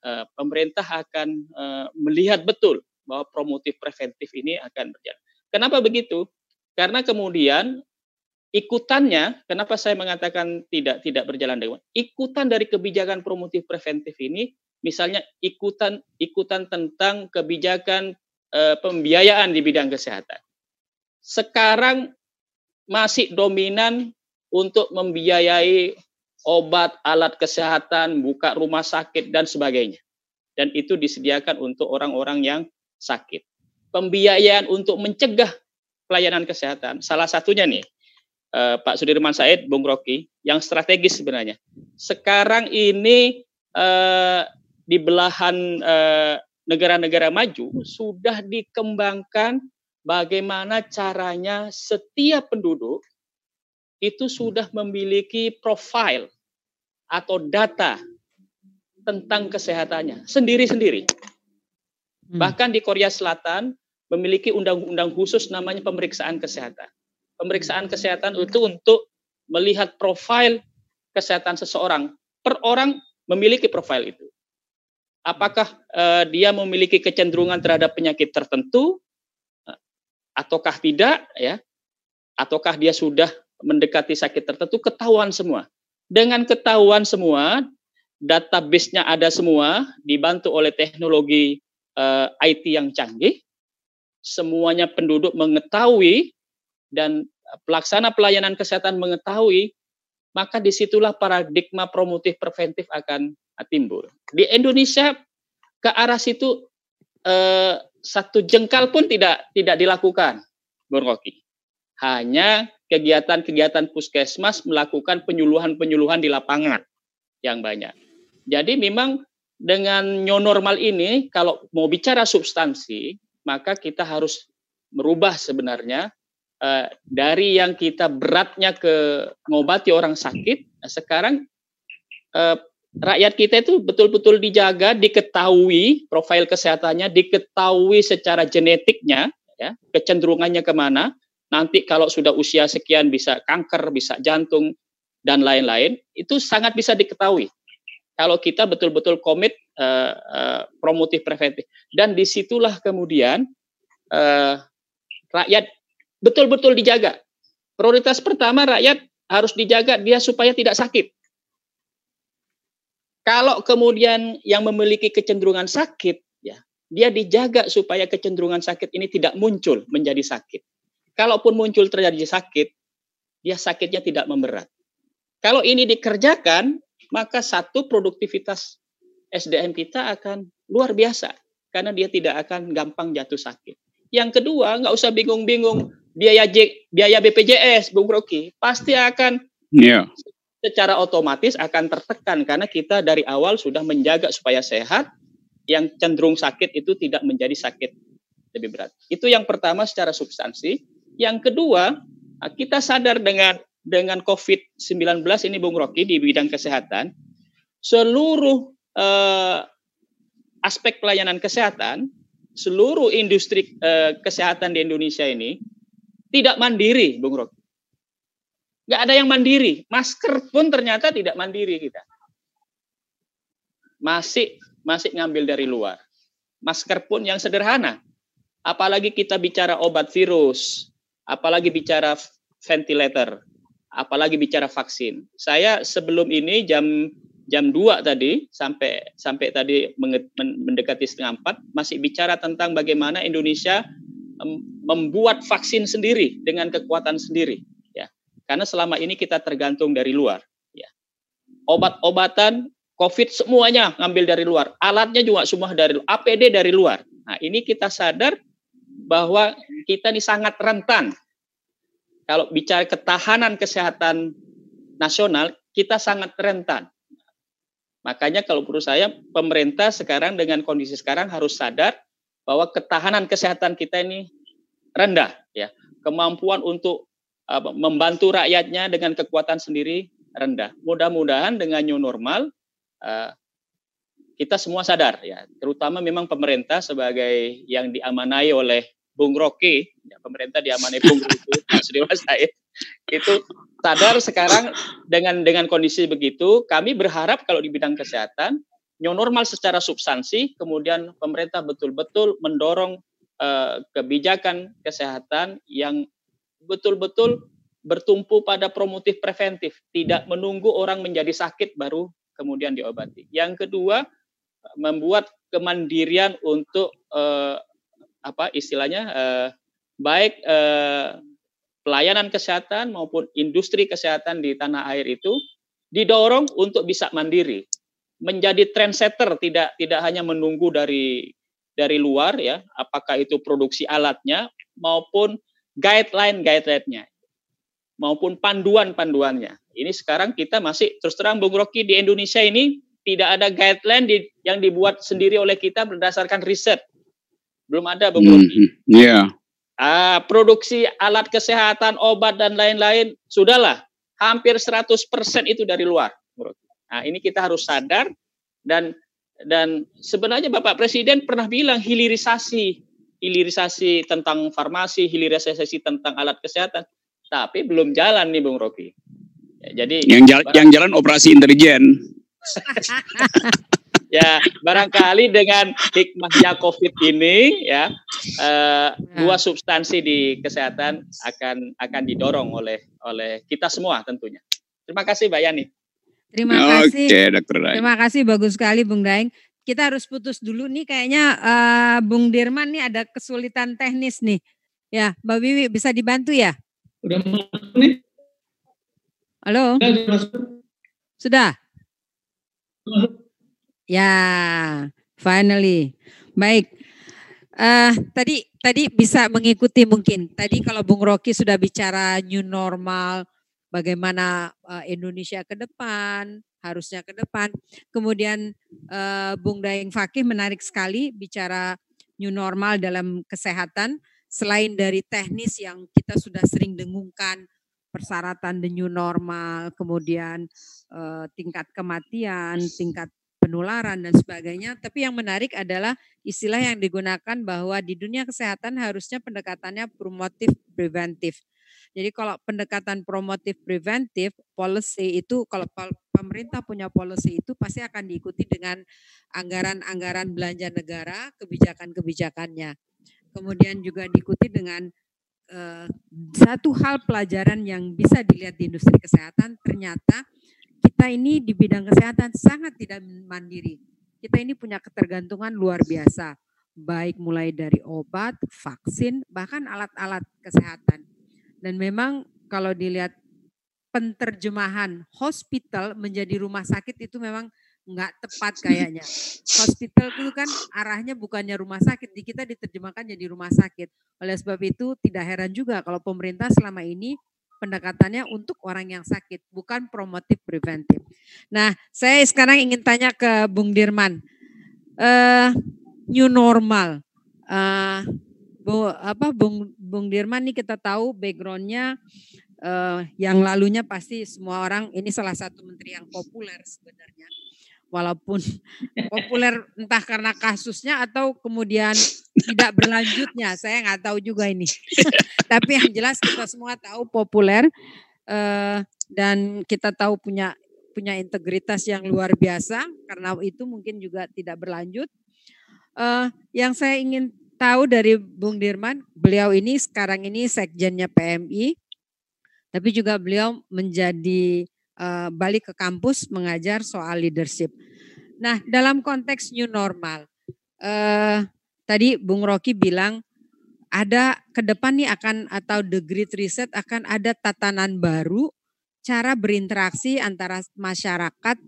Eh, pemerintah akan eh, melihat betul bahwa promotif preventif ini akan berjalan. Kenapa begitu? Karena kemudian ikutannya, kenapa saya mengatakan tidak tidak berjalan dengan ikutan dari kebijakan promotif preventif ini, misalnya ikutan ikutan tentang kebijakan e, pembiayaan di bidang kesehatan. Sekarang masih dominan untuk membiayai obat, alat kesehatan, buka rumah sakit, dan sebagainya. Dan itu disediakan untuk orang-orang yang sakit. Pembiayaan untuk mencegah pelayanan kesehatan, salah satunya nih, eh, Pak Sudirman Said, Bung Rocky, yang strategis sebenarnya. Sekarang ini eh, di belahan eh, negara-negara maju sudah dikembangkan bagaimana caranya setiap penduduk itu sudah memiliki profil atau data tentang kesehatannya sendiri-sendiri. Hmm. Bahkan di Korea Selatan memiliki undang-undang khusus namanya pemeriksaan kesehatan. Pemeriksaan kesehatan itu untuk melihat profil kesehatan seseorang. Per orang memiliki profil itu. Apakah uh, dia memiliki kecenderungan terhadap penyakit tertentu uh, ataukah tidak ya? Ataukah dia sudah mendekati sakit tertentu ketahuan semua. Dengan ketahuan semua, database-nya ada semua, dibantu oleh teknologi eh, IT yang canggih, semuanya penduduk mengetahui dan pelaksana pelayanan kesehatan mengetahui, maka di situlah paradigma promotif preventif akan timbul. Di Indonesia ke arah situ uh, satu jengkal pun tidak tidak dilakukan, Bung. Hanya kegiatan-kegiatan puskesmas melakukan penyuluhan-penyuluhan di lapangan yang banyak. Jadi memang dengan new normal ini kalau mau bicara substansi, maka kita harus merubah sebenarnya eh, dari yang kita beratnya ke ngobati orang sakit, nah sekarang eh, rakyat kita itu betul-betul dijaga, diketahui profil kesehatannya, diketahui secara genetiknya, ya, kecenderungannya ke mana. Nanti kalau sudah usia sekian bisa kanker, bisa jantung, dan lain-lain, itu sangat bisa diketahui. Kalau kita betul-betul komit uh, uh, promotif preventif. Dan di situlah kemudian uh, rakyat betul-betul dijaga. Prioritas pertama rakyat harus dijaga dia supaya tidak sakit. Kalau kemudian yang memiliki kecenderungan sakit, ya dia dijaga supaya kecenderungan sakit ini tidak muncul menjadi sakit. Kalaupun muncul terjadi sakit, dia sakitnya tidak memberat. Kalau ini dikerjakan, maka satu produktivitas SDM kita akan luar biasa karena dia tidak akan gampang jatuh sakit. Yang kedua, nggak usah bingung-bingung biaya J, biaya BPJS, Bung Rocky, pasti akan yeah secara otomatis akan tertekan karena kita dari awal sudah menjaga supaya sehat, yang cenderung sakit itu tidak menjadi sakit lebih berat. Itu yang pertama secara substansi. Yang kedua, kita sadar dengan dengan COVID-19 ini Bung Rocky di bidang kesehatan, seluruh eh, aspek pelayanan kesehatan, seluruh industri eh, kesehatan di Indonesia ini tidak mandiri, Bung Rocky nggak ada yang mandiri. Masker pun ternyata tidak mandiri kita. Masih masih ngambil dari luar. Masker pun yang sederhana. Apalagi kita bicara obat virus, apalagi bicara ventilator, apalagi bicara vaksin. Saya sebelum ini jam jam 2 tadi sampai sampai tadi mendekati setengah empat masih bicara tentang bagaimana Indonesia membuat vaksin sendiri dengan kekuatan sendiri karena selama ini kita tergantung dari luar. Ya. Obat-obatan COVID semuanya ngambil dari luar. Alatnya juga semua dari APD dari luar. Nah ini kita sadar bahwa kita ini sangat rentan. Kalau bicara ketahanan kesehatan nasional, kita sangat rentan. Makanya kalau menurut saya pemerintah sekarang dengan kondisi sekarang harus sadar bahwa ketahanan kesehatan kita ini rendah ya. Kemampuan untuk membantu rakyatnya dengan kekuatan sendiri rendah. Mudah-mudahan dengan new normal uh, kita semua sadar ya, terutama memang pemerintah sebagai yang diamanai oleh Bung Rocky, ya, pemerintah diamanai Bung Rocky, Mas Said, itu sadar sekarang dengan dengan kondisi begitu, kami berharap kalau di bidang kesehatan new normal secara substansi, kemudian pemerintah betul-betul mendorong uh, kebijakan kesehatan yang betul-betul bertumpu pada promotif preventif, tidak menunggu orang menjadi sakit baru kemudian diobati. Yang kedua, membuat kemandirian untuk eh, apa istilahnya eh, baik eh, pelayanan kesehatan maupun industri kesehatan di tanah air itu didorong untuk bisa mandiri, menjadi trendsetter, tidak tidak hanya menunggu dari dari luar ya, apakah itu produksi alatnya maupun guideline guideline-nya maupun panduan-panduannya. Ini sekarang kita masih terus terang Bung Rocky di Indonesia ini tidak ada guideline di, yang dibuat sendiri oleh kita berdasarkan riset. Belum ada Bung Rocky. Mm, yeah. Ah, produksi alat kesehatan, obat dan lain-lain sudahlah hampir 100% itu dari luar. Nah, ini kita harus sadar dan dan sebenarnya Bapak Presiden pernah bilang hilirisasi hilirisasi tentang farmasi, hilirisasi tentang alat kesehatan, tapi belum jalan nih Bung Rocky. Ya, jadi yang jalan, yang jalan operasi intelijen. ya barangkali dengan hikmahnya COVID ini ya eh, dua substansi di kesehatan akan akan didorong oleh oleh kita semua tentunya. Terima kasih Mbak Yani. Terima kasih. Oke, Dokter Terima kasih bagus sekali Bung Daeng kita harus putus dulu nih kayaknya uh, Bung Dirman nih ada kesulitan teknis nih. Ya, Mbak Wiwi bisa dibantu ya? Udah masuk nih. Halo. Sudah. Ya, finally. Baik. Uh, tadi tadi bisa mengikuti mungkin. Tadi kalau Bung Rocky sudah bicara new normal, bagaimana uh, Indonesia ke depan, harusnya ke depan. Kemudian uh, Bung Daeng Fakih menarik sekali bicara new normal dalam kesehatan selain dari teknis yang kita sudah sering dengungkan persyaratan the new normal, kemudian uh, tingkat kematian, tingkat penularan dan sebagainya. Tapi yang menarik adalah istilah yang digunakan bahwa di dunia kesehatan harusnya pendekatannya promotif preventif. Jadi kalau pendekatan promotif preventif policy itu kalau pemerintah punya policy itu pasti akan diikuti dengan anggaran-anggaran belanja negara, kebijakan-kebijakannya. Kemudian juga diikuti dengan uh, satu hal pelajaran yang bisa dilihat di industri kesehatan ternyata kita ini di bidang kesehatan sangat tidak mandiri. Kita ini punya ketergantungan luar biasa, baik mulai dari obat, vaksin, bahkan alat-alat kesehatan. Dan memang kalau dilihat penterjemahan hospital menjadi rumah sakit itu memang nggak tepat kayaknya. Hospital itu kan arahnya bukannya rumah sakit, di kita diterjemahkan jadi rumah sakit. Oleh sebab itu tidak heran juga kalau pemerintah selama ini pendekatannya untuk orang yang sakit, bukan promotif preventif. Nah, saya sekarang ingin tanya ke Bung Dirman, uh, new normal, uh, Bu, apa Bung Bung Dirman nih kita tahu backgroundnya uh, yang lalunya pasti semua orang ini salah satu menteri yang populer sebenarnya. Walaupun populer entah karena kasusnya atau kemudian tidak berlanjutnya saya nggak tahu juga ini. Tapi yang jelas kita semua tahu populer uh, dan kita tahu punya punya integritas yang luar biasa karena itu mungkin juga tidak berlanjut. Uh, yang saya ingin tahu dari Bung Dirman beliau ini sekarang ini sekjennya PMI tapi juga beliau menjadi uh, balik ke kampus mengajar soal leadership. Nah, dalam konteks new normal, uh, tadi Bung Rocky bilang ada ke depan nih akan atau the great reset akan ada tatanan baru cara berinteraksi antara masyarakat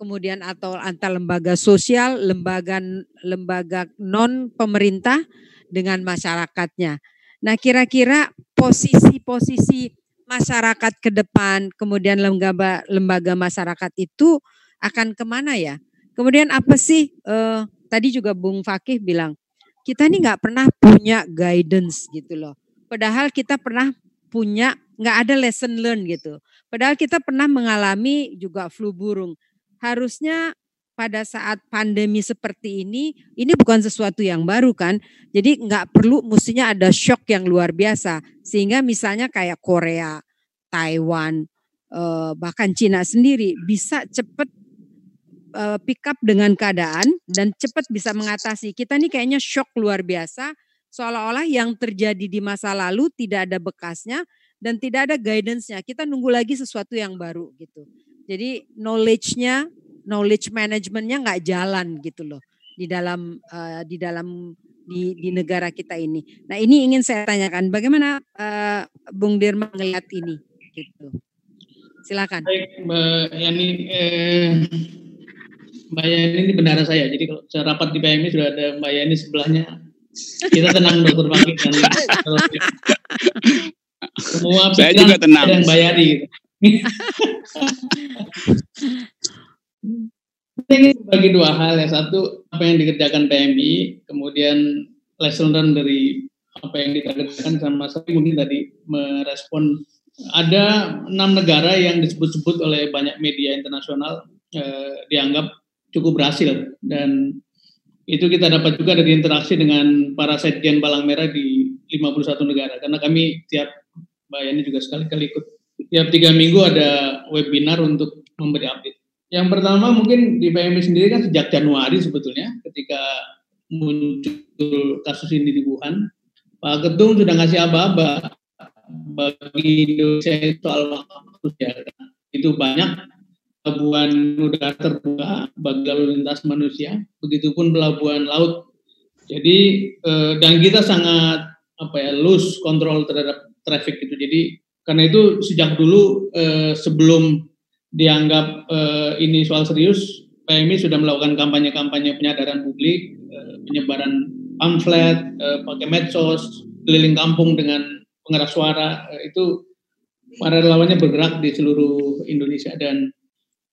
kemudian atau antar lembaga sosial, lembaga lembaga non pemerintah dengan masyarakatnya. Nah, kira-kira posisi-posisi masyarakat ke depan, kemudian lembaga lembaga masyarakat itu akan ke mana ya? Kemudian apa sih? Uh, tadi juga Bung Fakih bilang kita ini nggak pernah punya guidance gitu loh. Padahal kita pernah punya nggak ada lesson learn gitu. Padahal kita pernah mengalami juga flu burung. Harusnya pada saat pandemi seperti ini, ini bukan sesuatu yang baru kan. Jadi nggak perlu mestinya ada shock yang luar biasa. Sehingga misalnya kayak Korea, Taiwan, eh, bahkan Cina sendiri bisa cepat eh, pick up dengan keadaan dan cepat bisa mengatasi. Kita nih kayaknya shock luar biasa. Seolah-olah yang terjadi di masa lalu tidak ada bekasnya dan tidak ada guidance-nya. Kita nunggu lagi sesuatu yang baru gitu. Jadi knowledge-nya knowledge managementnya nggak jalan gitu loh di dalam uh, di dalam di, di negara kita ini. Nah ini ingin saya tanyakan, bagaimana uh, Bung Dirma melihat ini? Gitu. Silakan. Baik, Mbak Yani, eh, Mbak Yani ini benar saya. Jadi kalau saya rapat di PMI sudah ada Mbak Yani sebelahnya. Kita tenang dokter Fakir dan semua saya juga tenang. Dan Mbak Yani. Gitu. Ingin bagi dua hal. Yang satu, apa yang dikerjakan PMI, kemudian lesson learned dari apa yang dikerjakan sama saya mungkin tadi merespon. Ada enam negara yang disebut-sebut oleh banyak media internasional eh, dianggap cukup berhasil. Dan itu kita dapat juga dari interaksi dengan para sekjen Palang Merah di 51 negara. Karena kami tiap Yani juga sekali-kali ikut tiap tiga minggu ada webinar untuk memberi update yang pertama mungkin di PMI sendiri kan sejak Januari sebetulnya ketika muncul kasus ini di Wuhan, Pak Ketum sudah ngasih aba-aba bagi Indonesia soal waktu ya. Itu banyak pelabuhan udara terbuka bagi lalu lintas manusia, begitupun pelabuhan laut. Jadi eh, dan kita sangat apa ya lose kontrol terhadap traffic itu. Jadi karena itu sejak dulu eh, sebelum dianggap uh, ini soal serius, PMI sudah melakukan kampanye-kampanye penyadaran publik, uh, penyebaran pamflet, uh, pakai medsos, keliling kampung dengan pengeras suara, uh, itu para relawannya bergerak di seluruh Indonesia. Dan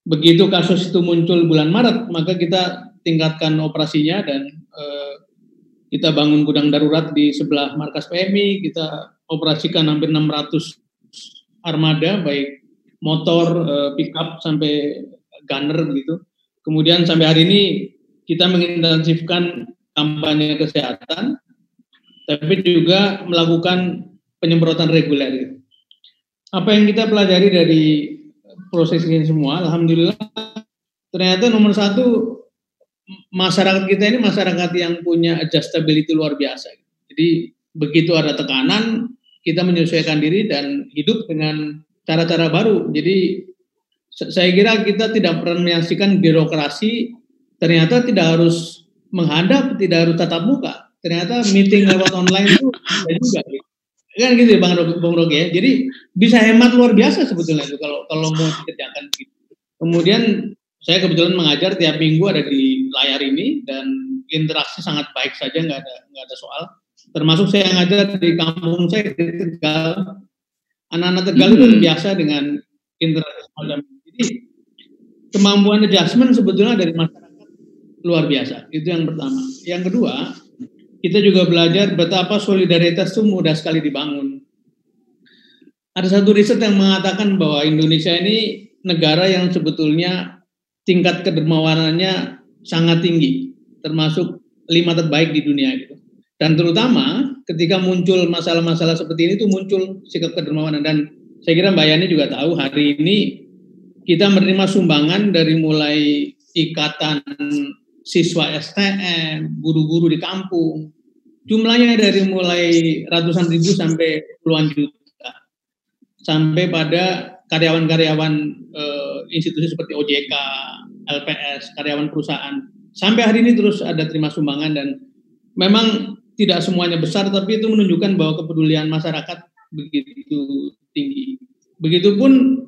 begitu kasus itu muncul bulan Maret, maka kita tingkatkan operasinya dan uh, kita bangun gudang darurat di sebelah markas PMI, kita operasikan hampir 600 armada baik motor, uh, pickup sampai gunner gitu. Kemudian sampai hari ini kita mengintensifkan kampanye kesehatan, tapi juga melakukan penyemprotan reguler. Apa yang kita pelajari dari proses ini semua, alhamdulillah ternyata nomor satu masyarakat kita ini masyarakat yang punya adjustability luar biasa. Jadi begitu ada tekanan, kita menyesuaikan diri dan hidup dengan cara-cara baru. Jadi saya kira kita tidak pernah menyaksikan birokrasi ternyata tidak harus menghadap, tidak harus tatap muka. Ternyata meeting lewat online itu ada juga. Kan gitu ya Bang Bang Rogi ya. Jadi bisa hemat luar biasa sebetulnya itu kalau kalau mau dikerjakan gitu. Kemudian saya kebetulan mengajar tiap minggu ada di layar ini dan interaksi sangat baik saja nggak ada nggak ada soal termasuk saya ngajar di kampung saya di Tegal. Anak-anak Tegal itu hmm. biasa dengan interaksi semacam jadi kemampuan adjustment sebetulnya dari masyarakat luar biasa. Itu yang pertama. Yang kedua kita juga belajar betapa solidaritas itu mudah sekali dibangun. Ada satu riset yang mengatakan bahwa Indonesia ini negara yang sebetulnya tingkat kedermawanannya sangat tinggi termasuk lima terbaik di dunia gitu dan terutama ketika muncul masalah-masalah seperti ini itu muncul sikap kedermawanan dan saya kira Mbak Yani juga tahu hari ini kita menerima sumbangan dari mulai ikatan siswa STM, guru-guru di kampung. Jumlahnya dari mulai ratusan ribu sampai puluhan juta. Sampai pada karyawan-karyawan e, institusi seperti OJK, LPS, karyawan perusahaan. Sampai hari ini terus ada terima sumbangan dan memang tidak semuanya besar, tapi itu menunjukkan bahwa kepedulian masyarakat begitu tinggi. Begitupun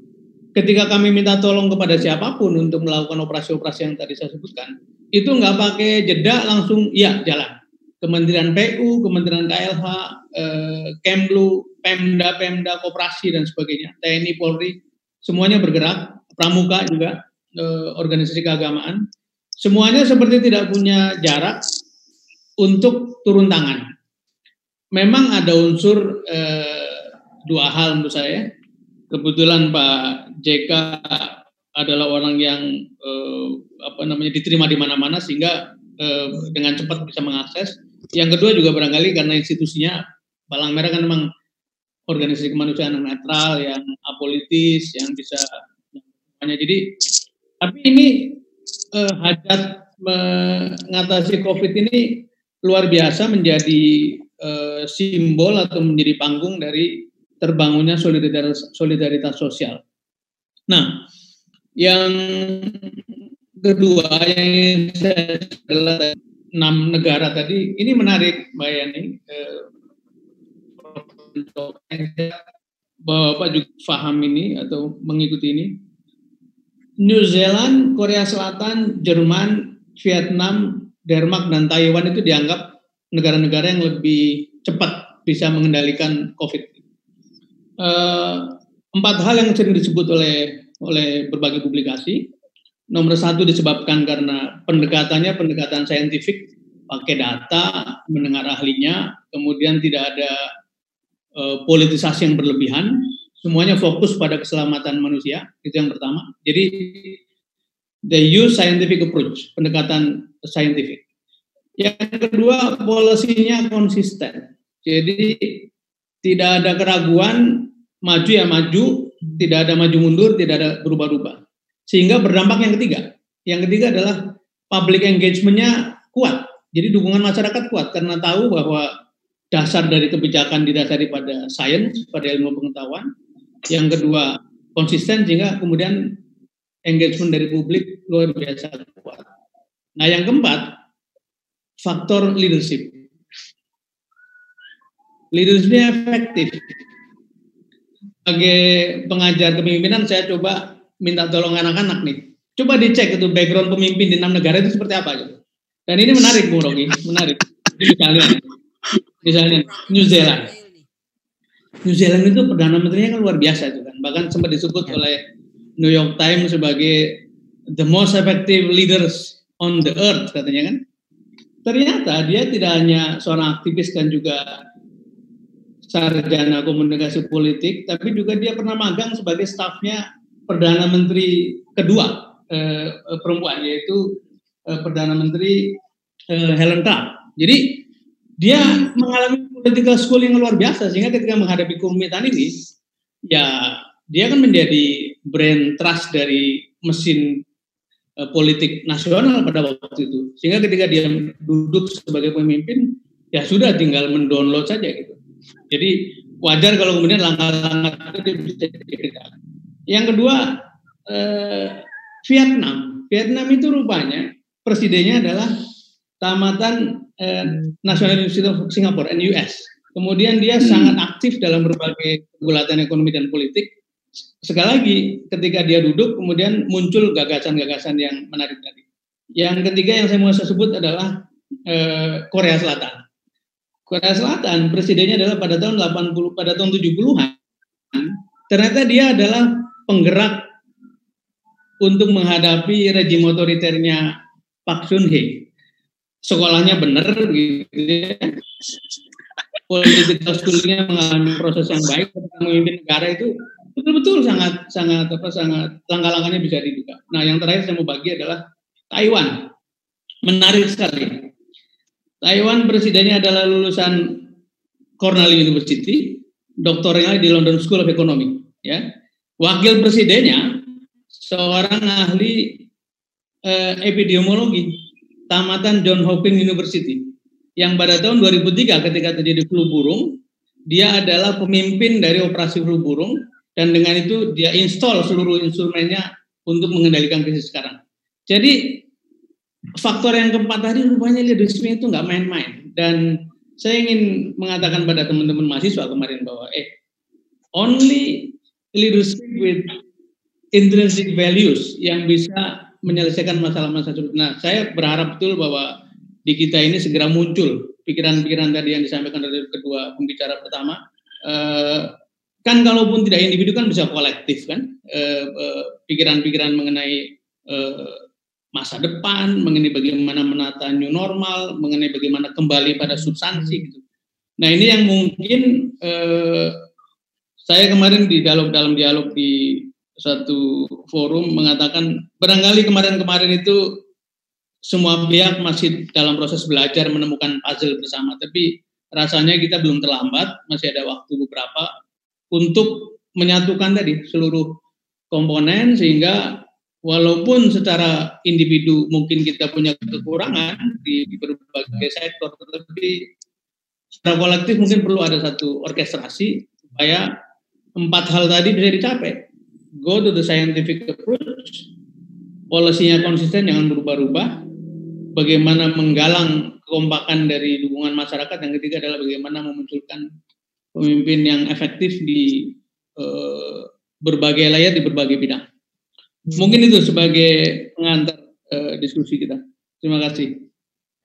ketika kami minta tolong kepada siapa pun untuk melakukan operasi-operasi yang tadi saya sebutkan, itu nggak pakai jeda langsung ya jalan. Kementerian PU, Kementerian KLH, eh, Kemlu, Pemda, Pemda, Koperasi dan sebagainya, TNI, Polri, semuanya bergerak, Pramuka juga, eh, organisasi keagamaan, semuanya seperti tidak punya jarak, untuk turun tangan. Memang ada unsur eh, dua hal menurut saya. Kebetulan Pak JK adalah orang yang eh, apa namanya diterima di mana-mana sehingga eh, dengan cepat bisa mengakses. Yang kedua juga barangkali karena institusinya Palang Merah kan memang organisasi kemanusiaan yang netral, yang apolitis, yang bisa hanya jadi tapi ini eh, hajat mengatasi COVID ini luar biasa menjadi uh, simbol atau menjadi panggung dari terbangunnya solidaritas, solidaritas sosial. Nah, yang kedua yang saya adalah enam negara tadi. Ini menarik Mbak Yani. Eh, Bapak juga paham ini atau mengikuti ini. New Zealand, Korea Selatan, Jerman, Vietnam, Denmark dan Taiwan itu dianggap negara-negara yang lebih cepat bisa mengendalikan COVID. Uh, empat hal yang sering disebut oleh oleh berbagai publikasi. Nomor satu disebabkan karena pendekatannya pendekatan saintifik, pakai data, mendengar ahlinya, kemudian tidak ada uh, politisasi yang berlebihan, semuanya fokus pada keselamatan manusia, itu yang pertama. Jadi they use scientific approach, pendekatan scientific. Yang kedua, polisinya konsisten. Jadi tidak ada keraguan, maju ya maju, tidak ada maju mundur, tidak ada berubah-ubah. Sehingga berdampak yang ketiga. Yang ketiga adalah public engagement-nya kuat. Jadi dukungan masyarakat kuat karena tahu bahwa dasar dari kebijakan didasari pada sains, pada ilmu pengetahuan. Yang kedua, konsisten sehingga kemudian engagement dari publik luar biasa. Nah, yang keempat, faktor leadership. Leadershipnya efektif. Sebagai pengajar kepemimpinan, saya coba minta tolong anak-anak nih. Coba dicek itu background pemimpin di enam negara itu seperti apa gitu. Dan ini menarik, Bung Rogi, menarik. Misalnya, misalnya New Zealand. New Zealand itu perdana menterinya kan luar biasa itu kan. Bahkan sempat disebut ya. oleh New York Times sebagai the most effective leaders on the earth katanya kan. Ternyata dia tidak hanya seorang aktivis dan juga sarjana komunikasi politik, tapi juga dia pernah magang sebagai stafnya Perdana Menteri kedua eh, perempuan, yaitu eh, Perdana Menteri eh, Helen Clark. Jadi dia mengalami political school yang luar biasa, sehingga ketika menghadapi kerumitan ini, ya dia kan menjadi brand trust dari mesin politik nasional pada waktu itu. Sehingga ketika dia duduk sebagai pemimpin, ya sudah tinggal mendownload saja gitu. Jadi wajar kalau kemudian langkah-langkah itu bisa dikerjakan. Yang kedua, eh, Vietnam. Vietnam itu rupanya presidennya adalah tamatan eh, National University of Singapore (NUS). Kemudian dia hmm. sangat aktif dalam berbagai pergulatan ekonomi dan politik sekali lagi ketika dia duduk kemudian muncul gagasan-gagasan yang menarik tadi. Yang ketiga yang saya mau sebut adalah eh, Korea Selatan. Korea Selatan presidennya adalah pada tahun 80 pada tahun 70-an. Ternyata dia adalah penggerak untuk menghadapi rejim otoriternya Pak Sun Hee. Sekolahnya benar gitu ya. Political schoolnya mengalami proses yang baik ketika memimpin negara itu betul-betul sangat sangat apa sangat langkah-langkahnya bisa dibuka. Nah, yang terakhir saya mau bagi adalah Taiwan. Menarik sekali. Taiwan presidennya adalah lulusan Cornell University, doktornya di London School of Economics, ya. Wakil presidennya seorang ahli eh, epidemiologi tamatan John Hopkins University yang pada tahun 2003 ketika terjadi flu burung dia adalah pemimpin dari operasi flu burung dan dengan itu dia install seluruh instrumennya untuk mengendalikan krisis sekarang. Jadi faktor yang keempat tadi rupanya leadership itu nggak main-main dan saya ingin mengatakan pada teman-teman mahasiswa kemarin bahwa eh only leadership with intrinsic values yang bisa menyelesaikan masalah-masalah. Nah, saya berharap betul bahwa di kita ini segera muncul pikiran-pikiran tadi yang disampaikan dari kedua pembicara pertama. Eh, kan kalaupun tidak individu kan bisa kolektif kan? Eh, eh, pikiran-pikiran mengenai eh, masa depan mengenai bagaimana menata new normal mengenai bagaimana kembali pada substansi gitu. Nah ini yang mungkin saya kemarin di dialog dalam dialog di satu forum mengatakan barangkali kemarin-kemarin itu semua pihak masih dalam proses belajar menemukan puzzle bersama. Tapi rasanya kita belum terlambat masih ada waktu beberapa untuk menyatukan tadi seluruh komponen sehingga walaupun secara individu mungkin kita punya kekurangan di, berbagai sektor tetapi secara kolektif mungkin perlu ada satu orkestrasi supaya empat hal tadi bisa dicapai. Go to the scientific approach polisinya konsisten jangan berubah-ubah. Bagaimana menggalang kekompakan dari dukungan masyarakat yang ketiga adalah bagaimana memunculkan pemimpin yang efektif di uh, berbagai layar di berbagai bidang. Mungkin itu sebagai pengantar uh, diskusi kita. Terima kasih.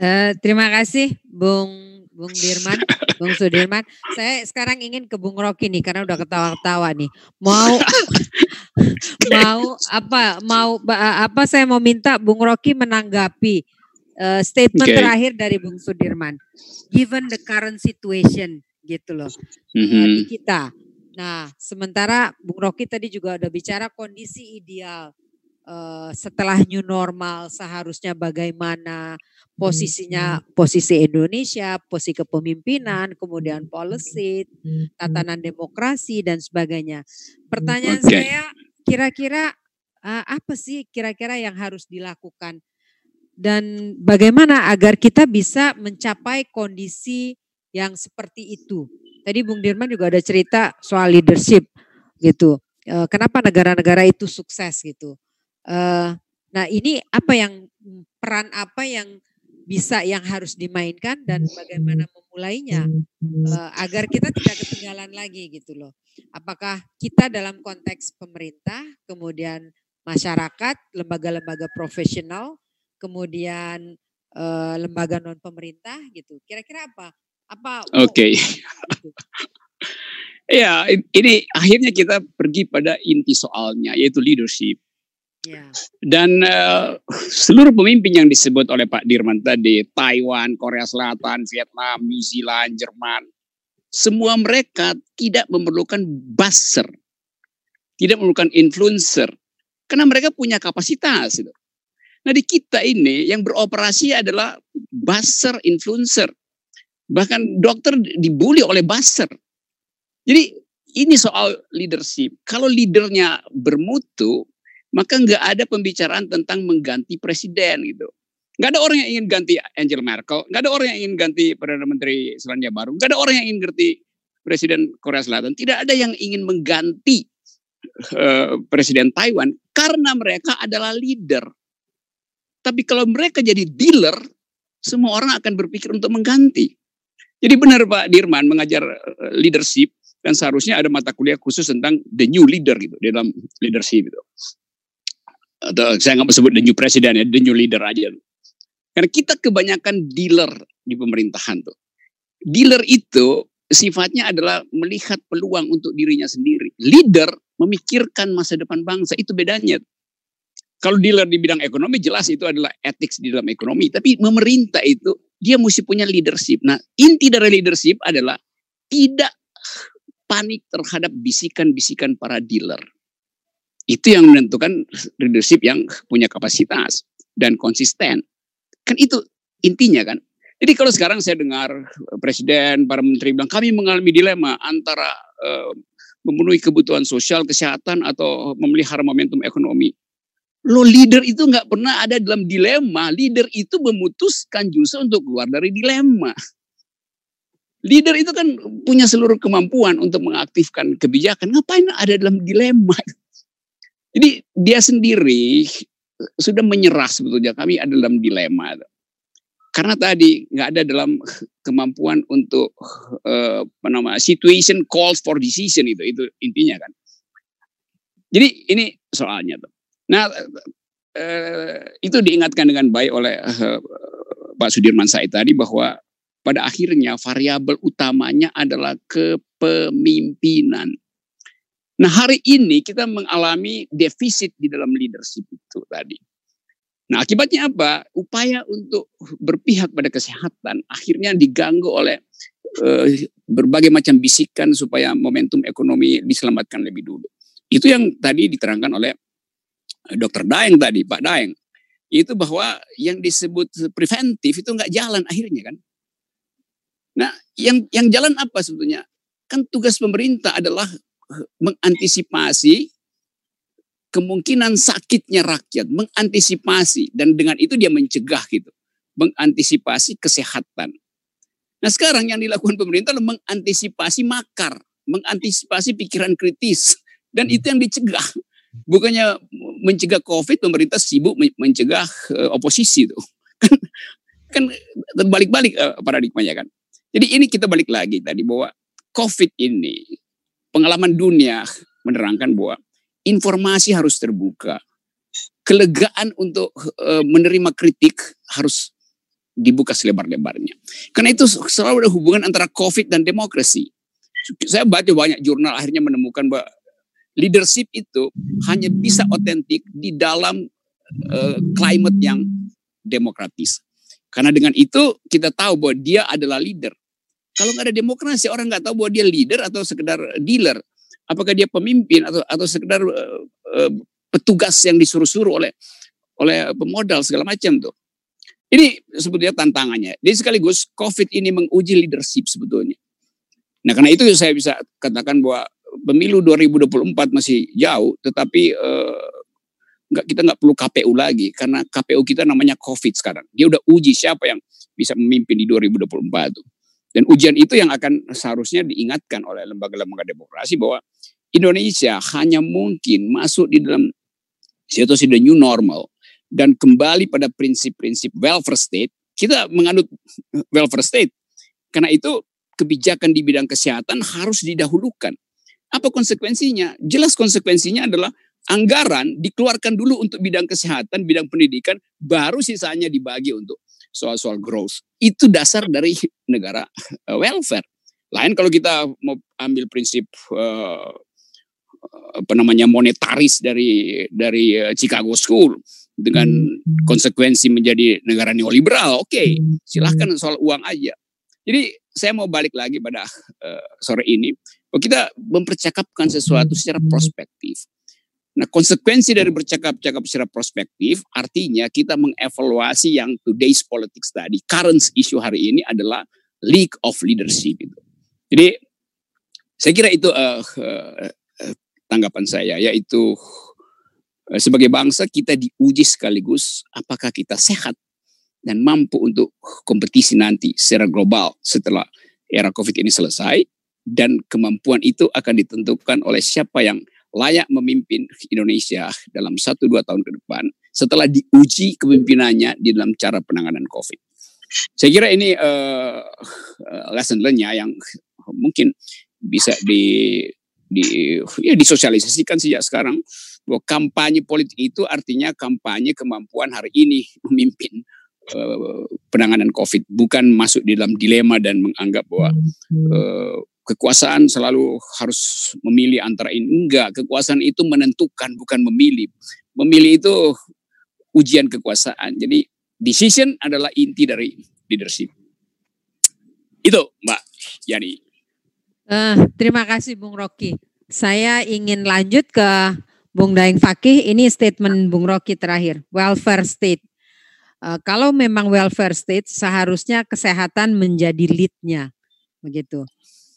Uh, terima kasih, Bung Bung Dirman, Bung Sudirman. Saya sekarang ingin ke Bung Rocky nih karena udah ketawa-ketawa nih. Mau mau apa mau apa saya mau minta Bung Rocky menanggapi uh, statement okay. terakhir dari Bung Sudirman. Given the current situation gitu loh mm-hmm. di kita. Nah, sementara Bung Rocky tadi juga udah bicara kondisi ideal uh, setelah new normal seharusnya bagaimana posisinya posisi Indonesia, posisi kepemimpinan, kemudian policy, tatanan demokrasi dan sebagainya. Pertanyaan okay. saya kira-kira uh, apa sih kira-kira yang harus dilakukan dan bagaimana agar kita bisa mencapai kondisi yang seperti itu. Tadi Bung Dirman juga ada cerita soal leadership gitu. E, kenapa negara-negara itu sukses gitu. E, nah ini apa yang peran apa yang bisa yang harus dimainkan dan bagaimana memulainya e, agar kita tidak ketinggalan lagi gitu loh. Apakah kita dalam konteks pemerintah, kemudian masyarakat, lembaga-lembaga profesional, kemudian lembaga non pemerintah gitu. Kira-kira apa apa? Oke. Okay. ya, ini akhirnya kita pergi pada inti soalnya yaitu leadership. Yeah. Dan uh, seluruh pemimpin yang disebut oleh Pak Dirman tadi, Taiwan, Korea Selatan, Vietnam, New Zealand, Jerman, semua mereka tidak memerlukan buzzer, tidak memerlukan influencer, karena mereka punya kapasitas. Gitu. Nah di kita ini yang beroperasi adalah buzzer, influencer. Bahkan dokter dibully oleh buzzer. Jadi ini soal leadership. Kalau leadernya bermutu, maka nggak ada pembicaraan tentang mengganti presiden gitu. Nggak ada orang yang ingin ganti Angela Merkel, nggak ada orang yang ingin ganti Perdana Menteri Selandia Baru, nggak ada orang yang ingin ganti Presiden Korea Selatan. Tidak ada yang ingin mengganti uh, Presiden Taiwan karena mereka adalah leader. Tapi kalau mereka jadi dealer, semua orang akan berpikir untuk mengganti. Jadi benar Pak Dirman mengajar eh, leadership dan seharusnya ada mata kuliah khusus tentang the new leader gitu di dalam leadership itu. Atau saya nggak sebut the new president ya, the new leader aja. Karena kita kebanyakan dealer di pemerintahan tuh. Dealer itu sifatnya adalah melihat peluang untuk dirinya sendiri. Leader memikirkan masa depan bangsa, itu bedanya. Kalau dealer di bidang ekonomi jelas itu adalah etik di dalam ekonomi, tapi memerintah itu dia mesti punya leadership. Nah, inti dari leadership adalah tidak panik terhadap bisikan-bisikan para dealer. Itu yang menentukan leadership yang punya kapasitas dan konsisten. Kan itu intinya kan. Jadi kalau sekarang saya dengar presiden, para menteri bilang kami mengalami dilema antara uh, memenuhi kebutuhan sosial, kesehatan atau memelihara momentum ekonomi. Lo leader itu nggak pernah ada dalam dilema. Leader itu memutuskan justru untuk keluar dari dilema. Leader itu kan punya seluruh kemampuan untuk mengaktifkan kebijakan. Ngapain ada dalam dilema? Jadi dia sendiri sudah menyerah sebetulnya kami ada dalam dilema. Karena tadi nggak ada dalam kemampuan untuk uh, apa nama situation calls for decision itu itu intinya kan. Jadi ini soalnya tuh. Nah uh, itu diingatkan dengan baik oleh uh, Pak Sudirman Said tadi bahwa pada akhirnya variabel utamanya adalah kepemimpinan. Nah hari ini kita mengalami defisit di dalam leadership itu tadi. Nah akibatnya apa? Upaya untuk berpihak pada kesehatan akhirnya diganggu oleh uh, berbagai macam bisikan supaya momentum ekonomi diselamatkan lebih dulu. Itu yang tadi diterangkan oleh Dokter Daeng tadi, Pak Daeng. Itu bahwa yang disebut preventif itu nggak jalan akhirnya kan. Nah, yang yang jalan apa sebetulnya? Kan tugas pemerintah adalah mengantisipasi kemungkinan sakitnya rakyat, mengantisipasi dan dengan itu dia mencegah gitu, mengantisipasi kesehatan. Nah sekarang yang dilakukan pemerintah adalah mengantisipasi makar, mengantisipasi pikiran kritis dan itu yang dicegah. Bukannya mencegah COVID, pemerintah sibuk mencegah uh, oposisi itu. Kan kan terbalik-balik uh, paradigmanya kan. Jadi ini kita balik lagi tadi bahwa COVID ini pengalaman dunia menerangkan bahwa informasi harus terbuka. Kelegaan untuk uh, menerima kritik harus dibuka selebar-lebarnya. Karena itu selalu ada hubungan antara COVID dan demokrasi. Saya baca banyak jurnal akhirnya menemukan bahwa leadership itu hanya bisa otentik di dalam uh, climate yang demokratis. Karena dengan itu kita tahu bahwa dia adalah leader. Kalau nggak ada demokrasi, orang nggak tahu bahwa dia leader atau sekedar dealer. Apakah dia pemimpin atau atau sekedar uh, uh, petugas yang disuruh-suruh oleh oleh pemodal segala macam tuh. Ini sebetulnya tantangannya. Jadi sekaligus COVID ini menguji leadership sebetulnya. Nah karena itu saya bisa katakan bahwa pemilu 2024 masih jauh, tetapi uh, nggak kita nggak perlu KPU lagi karena KPU kita namanya COVID sekarang. Dia udah uji siapa yang bisa memimpin di 2024 tuh. Dan ujian itu yang akan seharusnya diingatkan oleh lembaga-lembaga demokrasi bahwa Indonesia hanya mungkin masuk di dalam situasi the new normal dan kembali pada prinsip-prinsip welfare state. Kita menganut welfare state. Karena itu kebijakan di bidang kesehatan harus didahulukan. Apa konsekuensinya? Jelas konsekuensinya adalah anggaran dikeluarkan dulu untuk bidang kesehatan, bidang pendidikan, baru sisanya dibagi untuk soal-soal growth. Itu dasar dari negara uh, welfare. Lain kalau kita mau ambil prinsip uh, apa namanya monetaris dari dari uh, Chicago School dengan konsekuensi menjadi negara neoliberal, oke, okay, silahkan soal uang aja. Jadi saya mau balik lagi pada uh, sore ini, bahwa kita mempercakapkan sesuatu secara prospektif. Nah, konsekuensi dari bercakap-cakap secara prospektif artinya kita mengevaluasi yang today's politics tadi, current issue hari ini adalah leak of leadership itu. Jadi saya kira itu uh, uh, tanggapan saya yaitu uh, sebagai bangsa kita diuji sekaligus apakah kita sehat dan mampu untuk kompetisi nanti secara global setelah era Covid ini selesai dan kemampuan itu akan ditentukan oleh siapa yang layak memimpin Indonesia dalam satu dua tahun ke depan setelah diuji kepemimpinannya di dalam cara penanganan COVID. Saya kira ini uh, lesson learnnya yang mungkin bisa di di ya disosialisasikan sejak sekarang bahwa kampanye politik itu artinya kampanye kemampuan hari ini memimpin uh, penanganan COVID, bukan masuk di dalam dilema dan menganggap bahwa uh, kekuasaan selalu harus memilih antara ini. Enggak, kekuasaan itu menentukan, bukan memilih. Memilih itu ujian kekuasaan. Jadi decision adalah inti dari leadership. Itu Mbak Yani. Uh, terima kasih Bung Rocky. Saya ingin lanjut ke Bung Daeng Fakih. Ini statement Bung Rocky terakhir. Welfare state. Uh, kalau memang welfare state, seharusnya kesehatan menjadi leadnya, begitu.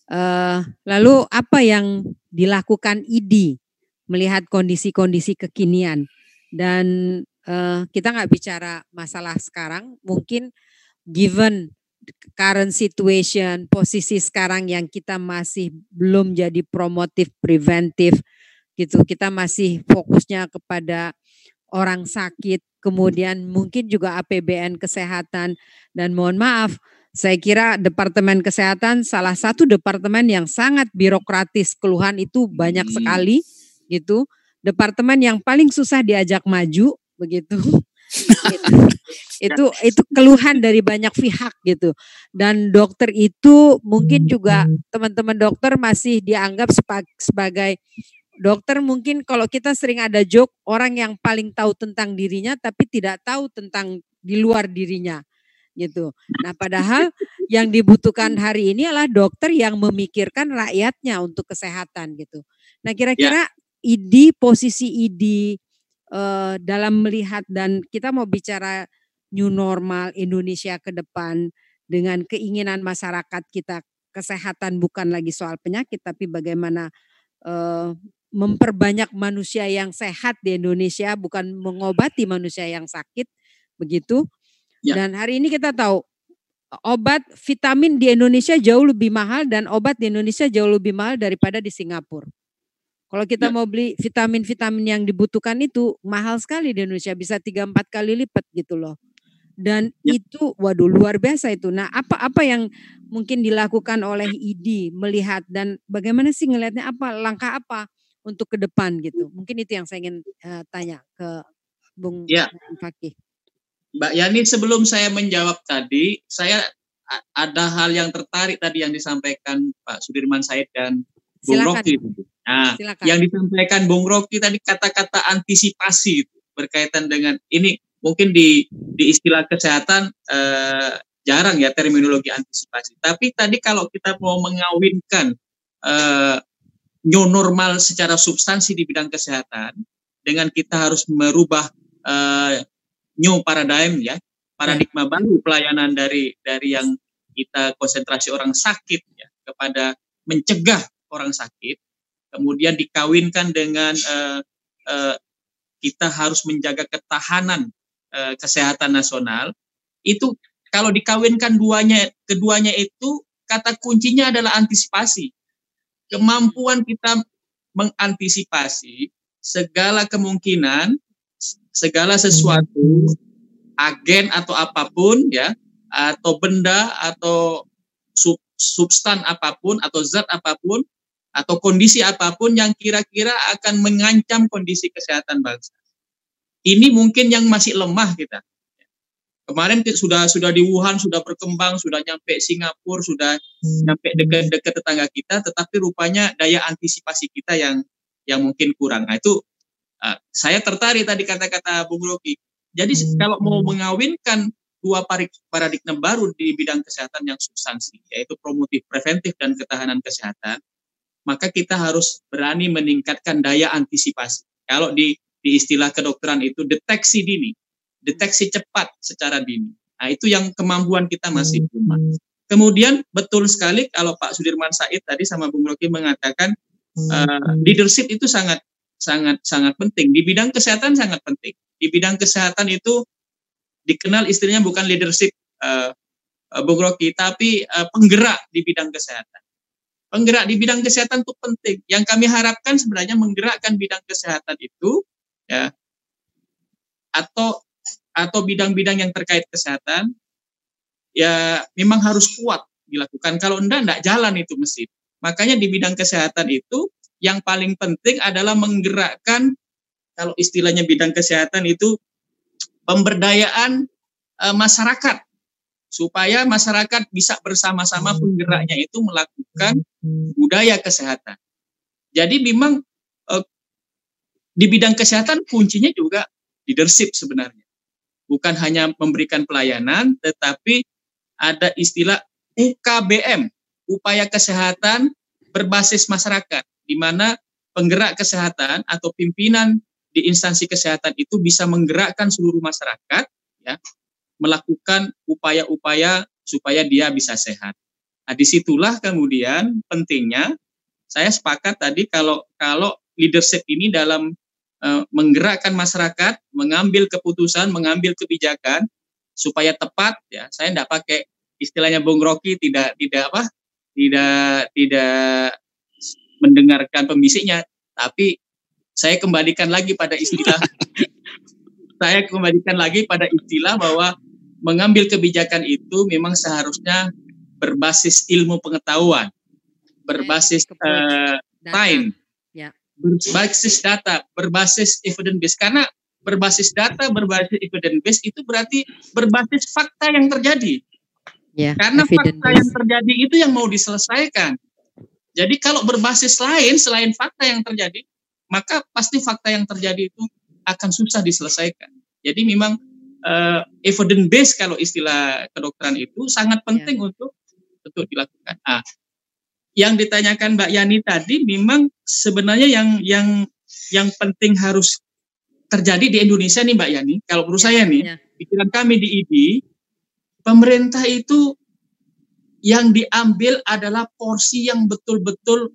Uh, lalu apa yang dilakukan ID melihat kondisi-kondisi kekinian dan uh, kita nggak bicara masalah sekarang, mungkin given current situation, posisi sekarang yang kita masih belum jadi promotif, preventif, gitu. Kita masih fokusnya kepada orang sakit, kemudian mungkin juga APBN kesehatan dan mohon maaf saya kira departemen kesehatan salah satu departemen yang sangat birokratis. Keluhan itu banyak hmm. sekali gitu. Departemen yang paling susah diajak maju begitu. Itu itu keluhan dari banyak pihak gitu. Dan dokter itu mungkin juga teman-teman dokter masih dianggap sebagai dokter. Mungkin kalau kita sering ada joke orang yang paling tahu tentang dirinya tapi tidak tahu tentang di luar dirinya gitu. Nah, padahal yang dibutuhkan hari ini adalah dokter yang memikirkan rakyatnya untuk kesehatan gitu. Nah, kira-kira ya. ID posisi ID uh, dalam melihat dan kita mau bicara new normal Indonesia ke depan dengan keinginan masyarakat kita kesehatan bukan lagi soal penyakit tapi bagaimana uh, memperbanyak manusia yang sehat di Indonesia bukan mengobati manusia yang sakit begitu. Ya. Dan hari ini kita tahu obat vitamin di Indonesia jauh lebih mahal dan obat di Indonesia jauh lebih mahal daripada di Singapura. Kalau kita ya. mau beli vitamin-vitamin yang dibutuhkan itu mahal sekali di Indonesia bisa 3 4 kali lipat gitu loh. Dan ya. itu waduh luar biasa itu. Nah, apa-apa yang mungkin dilakukan oleh ID melihat dan bagaimana sih ngelihatnya apa langkah apa untuk ke depan gitu. Mungkin itu yang saya ingin uh, tanya ke Bung ya. Fakih. Mbak Yani sebelum saya menjawab tadi, saya ada hal yang tertarik tadi yang disampaikan Pak Sudirman Said dan Bung Silakan. Rocky. Nah, Silakan. yang disampaikan Bung Rocky tadi kata-kata antisipasi berkaitan dengan ini mungkin di di istilah kesehatan eh, jarang ya terminologi antisipasi. Tapi tadi kalau kita mau mengawinkan eh, new normal secara substansi di bidang kesehatan dengan kita harus merubah uh, new paradigm ya paradigma baru pelayanan dari dari yang kita konsentrasi orang sakit ya kepada mencegah orang sakit kemudian dikawinkan dengan uh, uh, kita harus menjaga ketahanan uh, kesehatan nasional. Itu kalau dikawinkan duanya keduanya itu kata kuncinya adalah antisipasi. Kemampuan kita mengantisipasi segala kemungkinan, segala sesuatu, agen atau apa pun ya, atau benda atau sub, substan apa pun atau zat apa pun atau kondisi apa pun yang kira-kira akan mengancam kondisi kesehatan bangsa. Ini mungkin yang masih lemah kita. Kemarin sudah sudah di Wuhan sudah berkembang, sudah nyampe Singapura, sudah hmm. nyampe dekat-dekat tetangga kita, tetapi rupanya daya antisipasi kita yang yang mungkin kurang. Nah itu uh, saya tertarik tadi kata-kata Bung Rocky. Jadi hmm. kalau mau mengawinkan dua paradigma baru di bidang kesehatan yang substansi, yaitu promotif preventif dan ketahanan kesehatan, maka kita harus berani meningkatkan daya antisipasi. Kalau di, di istilah kedokteran itu deteksi dini, deteksi cepat secara dini. Nah, itu yang kemampuan kita masih belum. Kemudian betul sekali kalau Pak Sudirman Said tadi sama Bung Rocky mengatakan uh, leadership itu sangat sangat sangat penting di bidang kesehatan sangat penting. Di bidang kesehatan itu dikenal istilahnya bukan leadership uh, Bung Rocky tapi uh, penggerak di bidang kesehatan. Penggerak di bidang kesehatan itu penting. Yang kami harapkan sebenarnya menggerakkan bidang kesehatan itu ya atau atau bidang-bidang yang terkait kesehatan ya memang harus kuat dilakukan. Kalau enggak enggak jalan itu mesin. Makanya di bidang kesehatan itu yang paling penting adalah menggerakkan kalau istilahnya bidang kesehatan itu pemberdayaan e, masyarakat. Supaya masyarakat bisa bersama-sama penggeraknya itu melakukan budaya kesehatan. Jadi memang e, di bidang kesehatan kuncinya juga leadership sebenarnya. Bukan hanya memberikan pelayanan, tetapi ada istilah UKBM, upaya kesehatan berbasis masyarakat, di mana penggerak kesehatan atau pimpinan di instansi kesehatan itu bisa menggerakkan seluruh masyarakat, ya, melakukan upaya-upaya supaya dia bisa sehat. Nah, di situlah kemudian pentingnya saya sepakat tadi kalau kalau leadership ini dalam uh, menggerakkan masyarakat, mengambil keputusan, mengambil kebijakan supaya tepat ya. Saya tidak pakai istilahnya Bung Rocky tidak tidak apa? tidak tidak mendengarkan pembisiknya, tapi saya kembalikan lagi pada istilah saya kembalikan lagi pada istilah bahwa mengambil kebijakan itu memang seharusnya berbasis ilmu pengetahuan, berbasis uh, time, berbasis data, berbasis evidence base. Karena berbasis data, berbasis evidence base itu berarti berbasis fakta yang terjadi. Ya, Karena fakta yang terjadi itu yang mau diselesaikan. Jadi kalau berbasis lain selain fakta yang terjadi, maka pasti fakta yang terjadi itu akan susah diselesaikan. Jadi memang uh, evidence base kalau istilah kedokteran itu sangat penting ya. untuk untuk dilakukan. Ah, yang ditanyakan Mbak Yani tadi memang sebenarnya yang yang yang penting harus terjadi di Indonesia nih Mbak Yani. Kalau menurut ya, saya nih, ya. pikiran kami di ID, pemerintah itu yang diambil adalah porsi yang betul-betul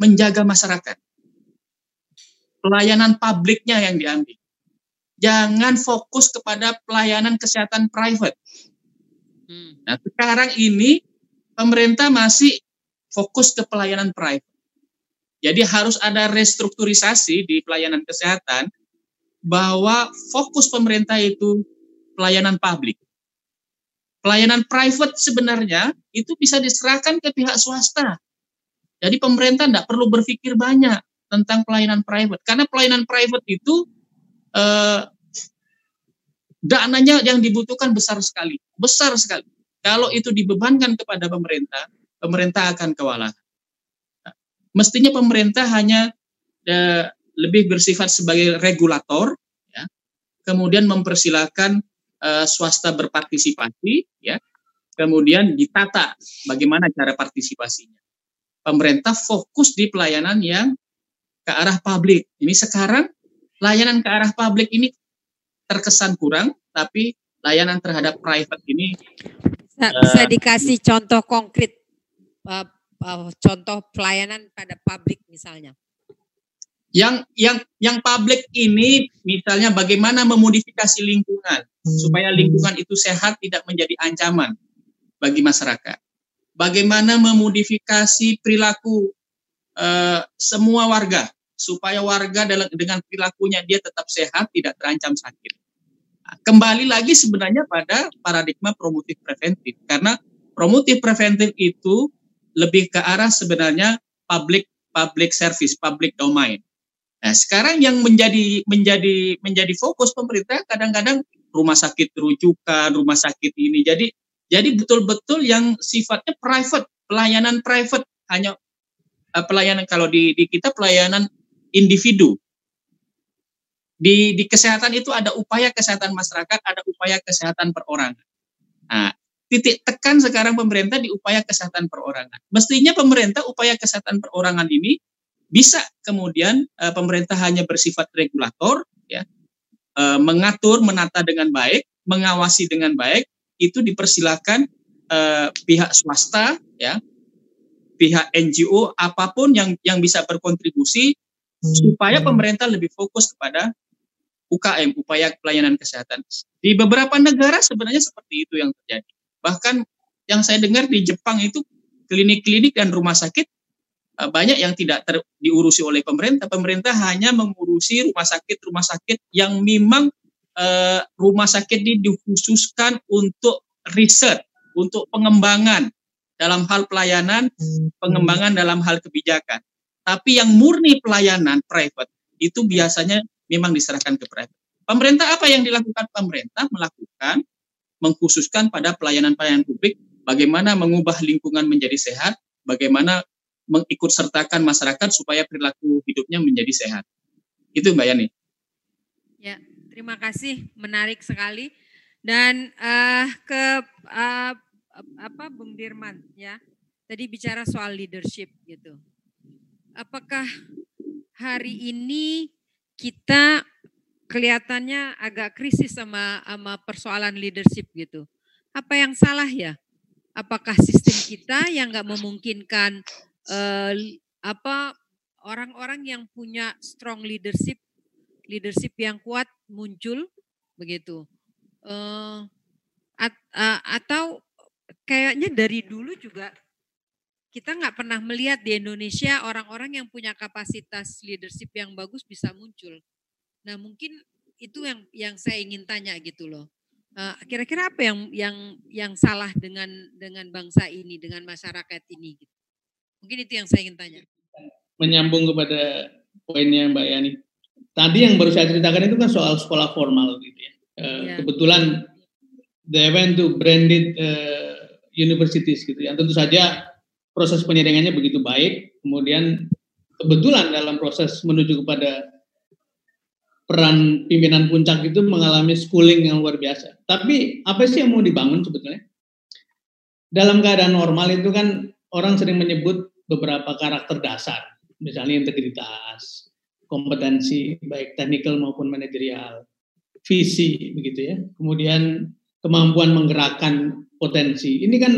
menjaga masyarakat. Pelayanan publiknya yang diambil. Jangan fokus kepada pelayanan kesehatan private. Hmm. Nah, sekarang ini pemerintah masih fokus ke pelayanan private. Jadi harus ada restrukturisasi di pelayanan kesehatan bahwa fokus pemerintah itu pelayanan publik. Pelayanan private sebenarnya itu bisa diserahkan ke pihak swasta. Jadi pemerintah tidak perlu berpikir banyak tentang pelayanan private karena pelayanan private itu eh, dananya yang dibutuhkan besar sekali, besar sekali. Kalau itu dibebankan kepada pemerintah, pemerintah akan kewalahan. Mestinya pemerintah hanya eh, lebih bersifat sebagai regulator, ya, kemudian mempersilahkan eh, swasta berpartisipasi, ya, kemudian ditata bagaimana cara partisipasinya. Pemerintah fokus di pelayanan yang ke arah publik. Ini sekarang layanan ke arah publik ini terkesan kurang, tapi layanan terhadap private ini bisa, uh, dikasih contoh konkret uh, uh, contoh pelayanan pada publik misalnya? Yang yang yang publik ini misalnya bagaimana memodifikasi lingkungan hmm. supaya lingkungan itu sehat tidak menjadi ancaman bagi masyarakat. Bagaimana memodifikasi perilaku uh, semua warga supaya warga dalam dengan perilakunya dia tetap sehat tidak terancam sakit. Nah, kembali lagi sebenarnya pada paradigma promotif preventif karena promotif preventif itu lebih ke arah sebenarnya public public service, public domain. Nah, sekarang yang menjadi menjadi menjadi fokus pemerintah kadang-kadang rumah sakit rujukan, rumah sakit ini. Jadi jadi betul-betul yang sifatnya private, pelayanan private hanya uh, pelayanan kalau di di kita pelayanan individu. Di di kesehatan itu ada upaya kesehatan masyarakat, ada upaya kesehatan perorangan. Nah, titik tekan sekarang pemerintah di upaya kesehatan perorangan. Mestinya pemerintah upaya kesehatan perorangan ini bisa kemudian uh, pemerintah hanya bersifat regulator, ya, uh, mengatur, menata dengan baik, mengawasi dengan baik, itu dipersilakan uh, pihak swasta, ya, pihak NGO apa pun yang yang bisa berkontribusi hmm. supaya pemerintah lebih fokus kepada UKM, upaya pelayanan kesehatan. Di beberapa negara sebenarnya seperti itu yang terjadi. Bahkan yang saya dengar di Jepang itu klinik-klinik dan rumah sakit banyak yang tidak ter, diurusi oleh pemerintah. Pemerintah hanya mengurusi rumah sakit-rumah sakit yang memang uh, rumah sakit ini dikhususkan untuk riset, untuk pengembangan dalam hal pelayanan, pengembangan dalam hal kebijakan. Tapi yang murni pelayanan private itu biasanya memang diserahkan ke private. Pemerintah apa yang dilakukan pemerintah? Melakukan mengkhususkan pada pelayanan-pelayanan publik bagaimana mengubah lingkungan menjadi sehat, bagaimana mengikut sertakan masyarakat supaya perilaku hidupnya menjadi sehat. Itu Mbak Yani. Ya, terima kasih, menarik sekali. Dan uh, ke uh, apa Bung Dirman ya, tadi bicara soal leadership gitu. Apakah hari ini kita kelihatannya agak krisis sama sama persoalan leadership gitu. Apa yang salah ya? Apakah sistem kita yang nggak memungkinkan uh, apa orang-orang yang punya strong leadership, leadership yang kuat muncul begitu? Uh, at, uh, atau kayaknya dari dulu juga kita nggak pernah melihat di Indonesia orang-orang yang punya kapasitas leadership yang bagus bisa muncul. Nah mungkin itu yang yang saya ingin tanya gitu loh. Kira-kira apa yang yang yang salah dengan dengan bangsa ini, dengan masyarakat ini? Gitu. Mungkin itu yang saya ingin tanya. Menyambung kepada poinnya Mbak Yani. Tadi yang baru saya ceritakan itu kan soal sekolah formal gitu ya. ya. Kebetulan they went to branded uh, universities gitu ya. Tentu saja proses penyaringannya begitu baik, kemudian kebetulan dalam proses menuju kepada peran pimpinan puncak itu mengalami schooling yang luar biasa. Tapi apa sih yang mau dibangun sebetulnya? Dalam keadaan normal itu kan orang sering menyebut beberapa karakter dasar, misalnya integritas, kompetensi baik teknikal maupun manajerial, visi begitu ya. Kemudian kemampuan menggerakkan potensi. Ini kan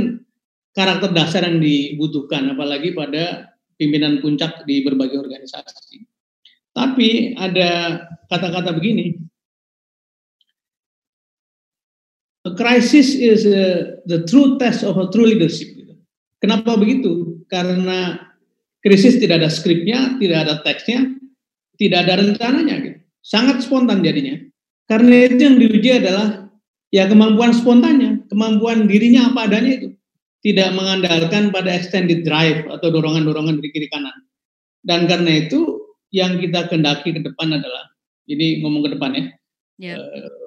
karakter dasar yang dibutuhkan, apalagi pada pimpinan puncak di berbagai organisasi. Tapi ada kata-kata begini, a crisis is a, the true test of a true leadership. Gitu. Kenapa begitu? Karena krisis tidak ada skripnya, tidak ada teksnya, tidak ada rencananya. Gitu. Sangat spontan jadinya. Karena itu yang diuji adalah ya kemampuan spontannya, kemampuan dirinya apa adanya itu tidak mengandalkan pada extended drive atau dorongan-dorongan dari kiri kanan. Dan karena itu yang kita kendaki ke depan adalah, ini ngomong ke depan ya, yeah. Ya. uh,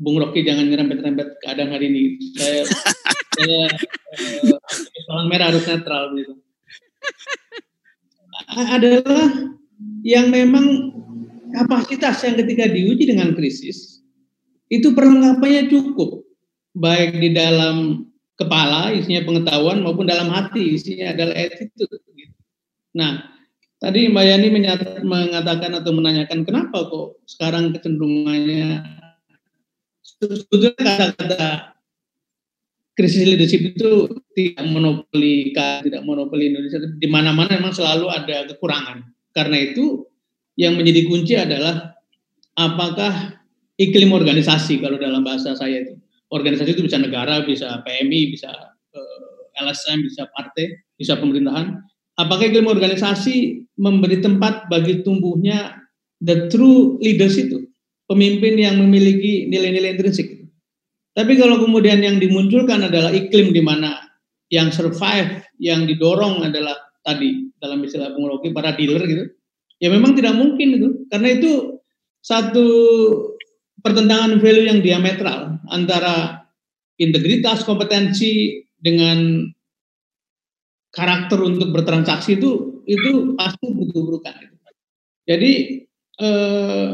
Bung Rocky jangan nyerempet-nyerempet keadaan hari ini. Saya, saya uh, merah harus netral gitu. Adalah yang memang kapasitas yang ketika diuji dengan krisis itu perlengkapannya cukup baik di dalam kepala isinya pengetahuan maupun dalam hati isinya adalah attitude. Nah, tadi Mbak Yani mengatakan atau menanyakan kenapa kok sekarang kecenderungannya sebetulnya kata-kata krisis leadership itu tidak monopoli tidak monopoli Indonesia di mana-mana memang selalu ada kekurangan. Karena itu yang menjadi kunci adalah apakah iklim organisasi kalau dalam bahasa saya itu organisasi itu bisa negara, bisa PMI, bisa eh, LSM, bisa partai, bisa pemerintahan. Apakah iklim organisasi memberi tempat bagi tumbuhnya the true leaders itu, pemimpin yang memiliki nilai-nilai intrinsik. Tapi kalau kemudian yang dimunculkan adalah iklim di mana yang survive, yang didorong adalah tadi dalam istilah pengelola para dealer gitu, ya memang tidak mungkin itu, karena itu satu pertentangan value yang diametral antara integritas, kompetensi dengan karakter untuk bertransaksi itu itu pasti butuh-butuhkan. Jadi eh,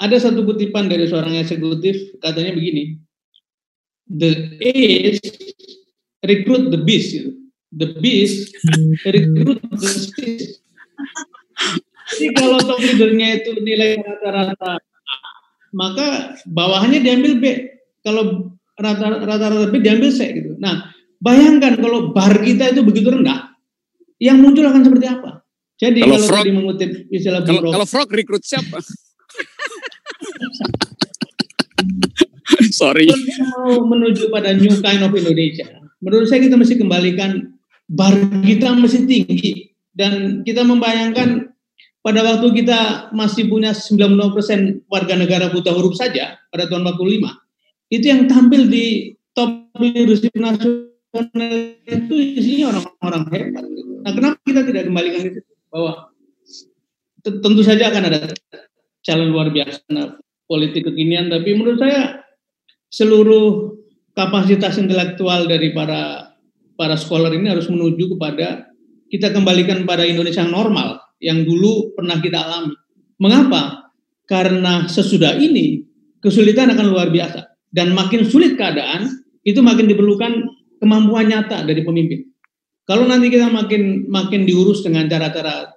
ada satu kutipan dari seorang eksekutif katanya begini, the ace recruit the beast gitu. the beast recruit the beast jadi kalau top leadernya itu nilai rata-rata maka bawahannya diambil B. Kalau rata-rata B diambil C gitu. Nah bayangkan kalau bar kita itu begitu rendah yang muncul akan seperti apa? Jadi kalau, kalau frog, tadi mengutip istilah kalau, kalau frog rekrut siapa Sorry. Mau menuju pada new kind of Indonesia. Menurut saya kita mesti kembalikan bar kita mesti tinggi dan kita membayangkan pada waktu kita masih punya 90% warga negara buta huruf saja pada tahun 45 itu yang tampil di top leadership nasional itu isinya orang-orang hebat. Nah, kenapa kita tidak kembalikan itu bahwa tentu saja akan ada calon luar biasa nah, politik kekinian, tapi menurut saya seluruh kapasitas intelektual dari para para scholar ini harus menuju kepada kita kembalikan pada Indonesia yang normal yang dulu pernah kita alami. Mengapa? Karena sesudah ini kesulitan akan luar biasa dan makin sulit keadaan itu makin diperlukan kemampuan nyata dari pemimpin. Kalau nanti kita makin makin diurus dengan cara-cara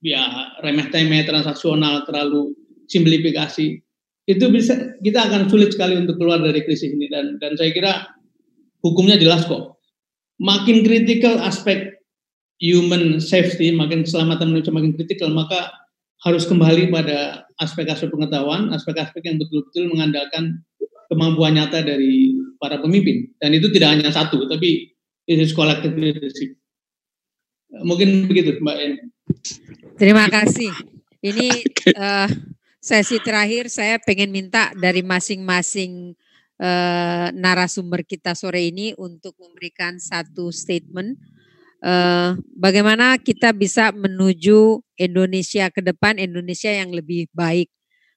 ya remeh-temeh transaksional terlalu simplifikasi itu bisa kita akan sulit sekali untuk keluar dari krisis ini dan dan saya kira hukumnya jelas kok. Makin kritikal aspek human safety, makin keselamatan manusia makin kritikal, maka harus kembali pada aspek-aspek pengetahuan, aspek-aspek yang betul-betul mengandalkan kemampuan nyata dari para pemimpin. Dan itu tidak hanya satu, tapi itu leadership. Mungkin begitu, Mbak En. Terima kasih. Ini uh, sesi terakhir saya pengen minta dari masing-masing uh, narasumber kita sore ini untuk memberikan satu statement. Uh, bagaimana kita bisa menuju Indonesia ke depan Indonesia yang lebih baik?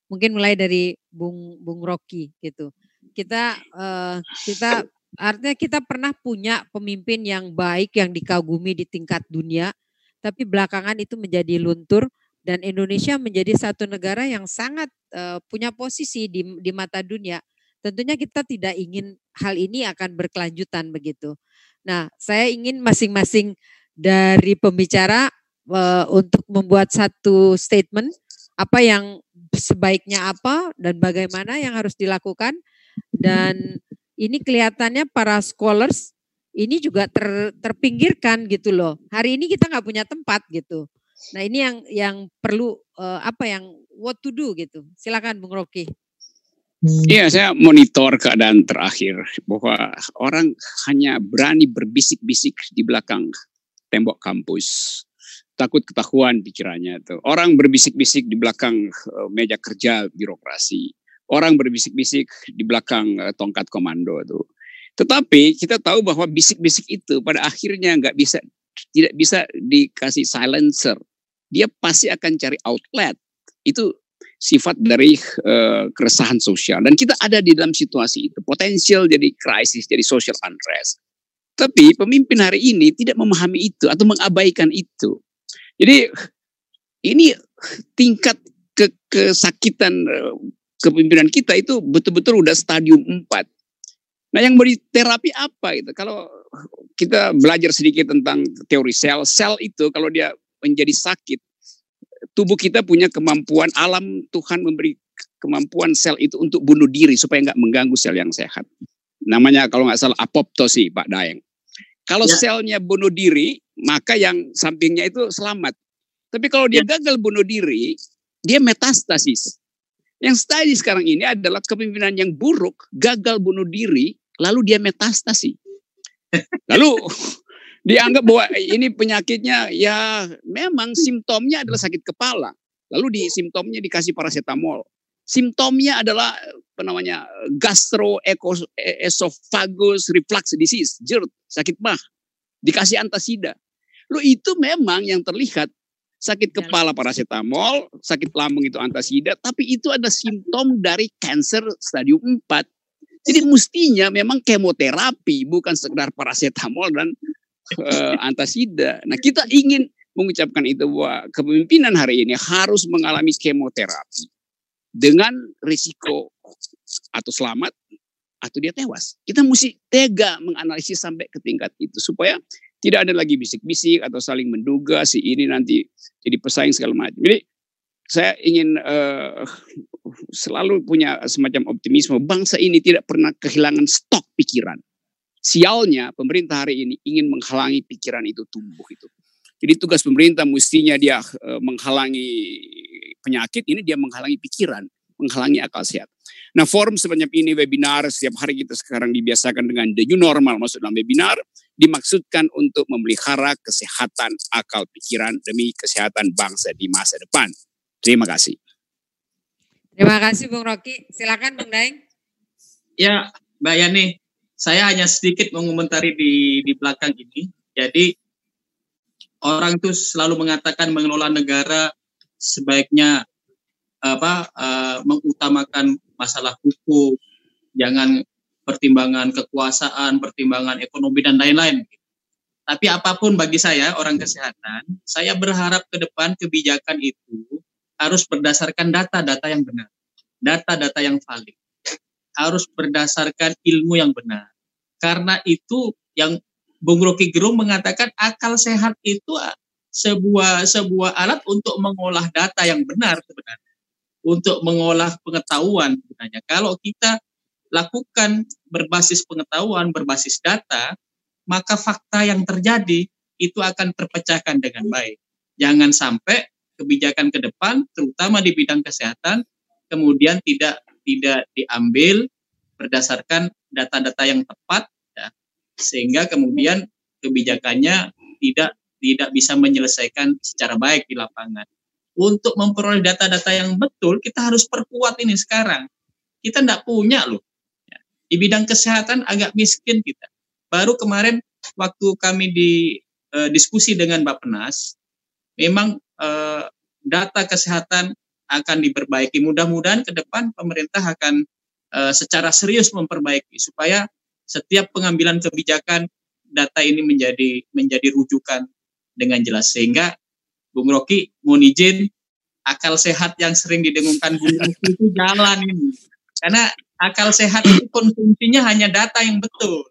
Mungkin mulai dari Bung Bung Rocky gitu. Kita uh, kita artinya kita pernah punya pemimpin yang baik yang dikagumi di tingkat dunia tapi belakangan itu menjadi luntur dan Indonesia menjadi satu negara yang sangat uh, punya posisi di di mata dunia. Tentunya kita tidak ingin hal ini akan berkelanjutan begitu. Nah, saya ingin masing-masing dari pembicara uh, untuk membuat satu statement apa yang sebaiknya apa dan bagaimana yang harus dilakukan dan ini kelihatannya para scholars ini juga ter, terpinggirkan gitu loh. Hari ini kita nggak punya tempat gitu. Nah ini yang yang perlu uh, apa yang what to do gitu. Silakan Bung Rocky. Iya, saya monitor keadaan terakhir bahwa orang hanya berani berbisik-bisik di belakang tembok kampus. Takut ketahuan pikirannya tuh. Orang berbisik-bisik di belakang uh, meja kerja birokrasi. Orang berbisik-bisik di belakang uh, tongkat komando tuh. Tetapi kita tahu bahwa bisik-bisik itu pada akhirnya nggak bisa tidak bisa dikasih silencer dia pasti akan cari outlet. Itu sifat dari uh, keresahan sosial. Dan kita ada di dalam situasi itu. Potensial jadi krisis, jadi social unrest. Tapi pemimpin hari ini tidak memahami itu atau mengabaikan itu. Jadi ini tingkat ke kesakitan uh, kepemimpinan kita itu betul-betul udah stadium 4. Nah yang beri terapi apa itu? Kalau kita belajar sedikit tentang teori sel, sel itu kalau dia menjadi sakit, tubuh kita punya kemampuan alam Tuhan memberi kemampuan sel itu untuk bunuh diri supaya nggak mengganggu sel yang sehat. Namanya kalau nggak salah apoptosi Pak Daeng. Kalau ya. selnya bunuh diri, maka yang sampingnya itu selamat. Tapi kalau dia ya. gagal bunuh diri, dia metastasis. Yang terjadi sekarang ini adalah kepemimpinan yang buruk, gagal bunuh diri, lalu dia metastasi. Lalu dianggap bahwa ini penyakitnya ya memang simptomnya adalah sakit kepala. Lalu di simptomnya dikasih paracetamol. Simptomnya adalah apa namanya gastroesophagus reflux disease, jerut, sakit mah. Dikasih antasida. Lo itu memang yang terlihat sakit kepala paracetamol, sakit lambung itu antasida, tapi itu ada simptom dari cancer stadium 4. Jadi mestinya memang kemoterapi bukan sekedar paracetamol dan uh, antasida. Nah kita ingin mengucapkan itu bahwa kepemimpinan hari ini harus mengalami kemoterapi dengan risiko atau selamat atau dia tewas. Kita mesti tega menganalisis sampai ke tingkat itu supaya tidak ada lagi bisik-bisik atau saling menduga si ini nanti jadi pesaing segala macam. Jadi saya ingin uh, selalu punya semacam optimisme. Bangsa ini tidak pernah kehilangan stok pikiran. Sialnya pemerintah hari ini ingin menghalangi pikiran itu tumbuh itu. Jadi tugas pemerintah mestinya dia uh, menghalangi penyakit, ini dia menghalangi pikiran, menghalangi akal sehat. Nah forum sebanyak ini webinar, setiap hari kita sekarang dibiasakan dengan the new normal, maksud dalam webinar, dimaksudkan untuk memelihara kesehatan akal pikiran demi kesehatan bangsa di masa depan. Terima kasih. Terima kasih Bung Rocky. Silakan Bung Daeng. Ya, Mbak Yani, saya hanya sedikit mengomentari di di belakang ini. Jadi orang itu selalu mengatakan mengelola negara sebaiknya apa uh, mengutamakan masalah hukum, jangan pertimbangan kekuasaan, pertimbangan ekonomi dan lain-lain. Tapi apa pun bagi saya orang kesehatan, saya berharap ke depan kebijakan itu harus berdasarkan data-data yang benar, data-data yang valid, harus berdasarkan ilmu yang benar. Karena itu yang Bung Rocky Gerung mengatakan akal sehat itu sebuah sebuah alat untuk mengolah data yang benar sebenarnya, untuk mengolah pengetahuan sebenarnya. Kalau kita lakukan berbasis pengetahuan, berbasis data, maka fakta yang terjadi itu akan terpecahkan dengan baik. Jangan sampai kebijakan ke depan, terutama di bidang kesehatan, kemudian tidak tidak diambil berdasarkan data-data yang tepat, sehingga kemudian kebijakannya tidak tidak bisa menyelesaikan secara baik di lapangan. Untuk memperoleh data-data yang betul, kita harus perkuat ini sekarang. Kita tidak punya loh. Di bidang kesehatan agak miskin kita. Baru kemarin waktu kami di uh, diskusi dengan Bapak Penas, memang uh, data kesehatan akan diperbaiki. Mudah-mudahan ke depan pemerintah akan uh, secara serius memperbaiki supaya setiap pengambilan kebijakan data ini menjadi menjadi rujukan dengan jelas. Sehingga Bung Rocky mau izin akal sehat yang sering didengungkan Bung Rocky itu jalan ini. Karena akal sehat itu konsumsinya hanya data yang betul.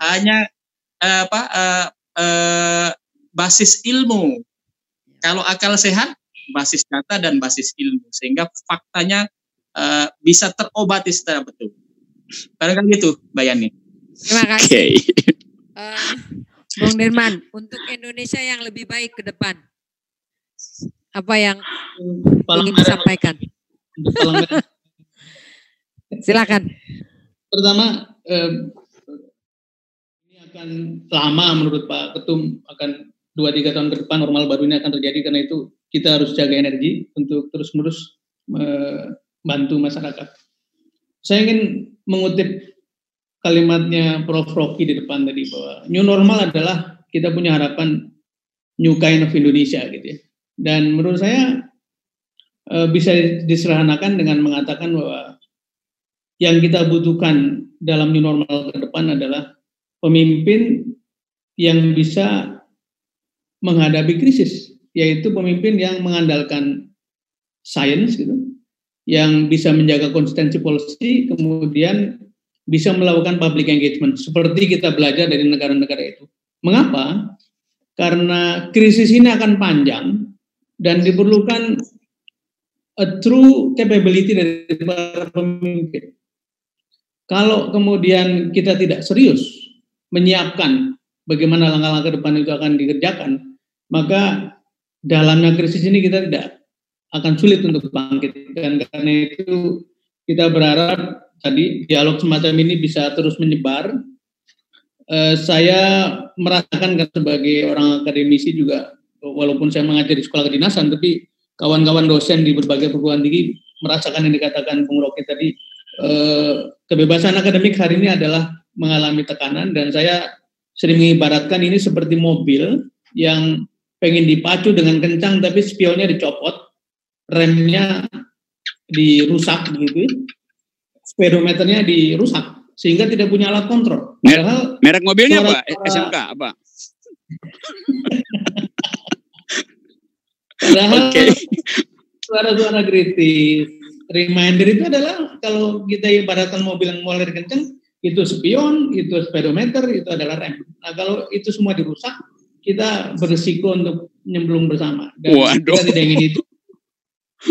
Hanya uh, apa uh, uh, basis ilmu. Kalau akal sehat, basis data dan basis ilmu, sehingga faktanya uh, bisa terobati secara betul. Barangkali itu, Bayani. Terima kasih. Okay. Uh, eh, Bung Dirman, untuk Indonesia yang lebih baik ke depan, apa yang ingin disampaikan? Silakan. Pertama, eh, ini akan lama menurut Pak Ketum akan dua tiga tahun ke depan normal baru ini akan terjadi karena itu kita harus jaga energi untuk terus menerus membantu masyarakat. Saya ingin mengutip kalimatnya Prof. Rocky di depan tadi bahwa new normal adalah kita punya harapan new kind of Indonesia gitu ya. Dan menurut saya e, bisa diserahanakan dengan mengatakan bahwa yang kita butuhkan dalam new normal ke depan adalah pemimpin yang bisa menghadapi krisis, yaitu pemimpin yang mengandalkan sains gitu, yang bisa menjaga konsistensi policy, kemudian bisa melakukan public engagement seperti kita belajar dari negara-negara itu. Mengapa? Karena krisis ini akan panjang dan diperlukan a true capability dari para pemimpin. Kalau kemudian kita tidak serius menyiapkan bagaimana langkah-langkah depan itu akan dikerjakan, maka dalamnya krisis ini kita tidak akan sulit untuk bangkit dan karena itu kita berharap tadi dialog semacam ini bisa terus menyebar. Eh, saya merasakan sebagai orang akademisi juga walaupun saya mengajar di sekolah kedinasan tapi kawan-kawan dosen di berbagai perguruan tinggi merasakan yang dikatakan Bung tadi eh, kebebasan akademik hari ini adalah mengalami tekanan dan saya sering mengibaratkan ini seperti mobil yang pengen dipacu dengan kencang tapi spionnya dicopot, remnya dirusak gitu, speedometernya dirusak sehingga tidak punya alat kontrol. Padahal merek mobilnya apa? SMK apa? Padahal okay. suara-suara kritis, reminder itu adalah kalau kita ibaratkan mobil yang mulai kencang, itu spion, itu speedometer, itu adalah rem. Nah kalau itu semua dirusak, kita berisiko untuk nyemplung bersama. Dan Waduh. kita tidak ingin itu.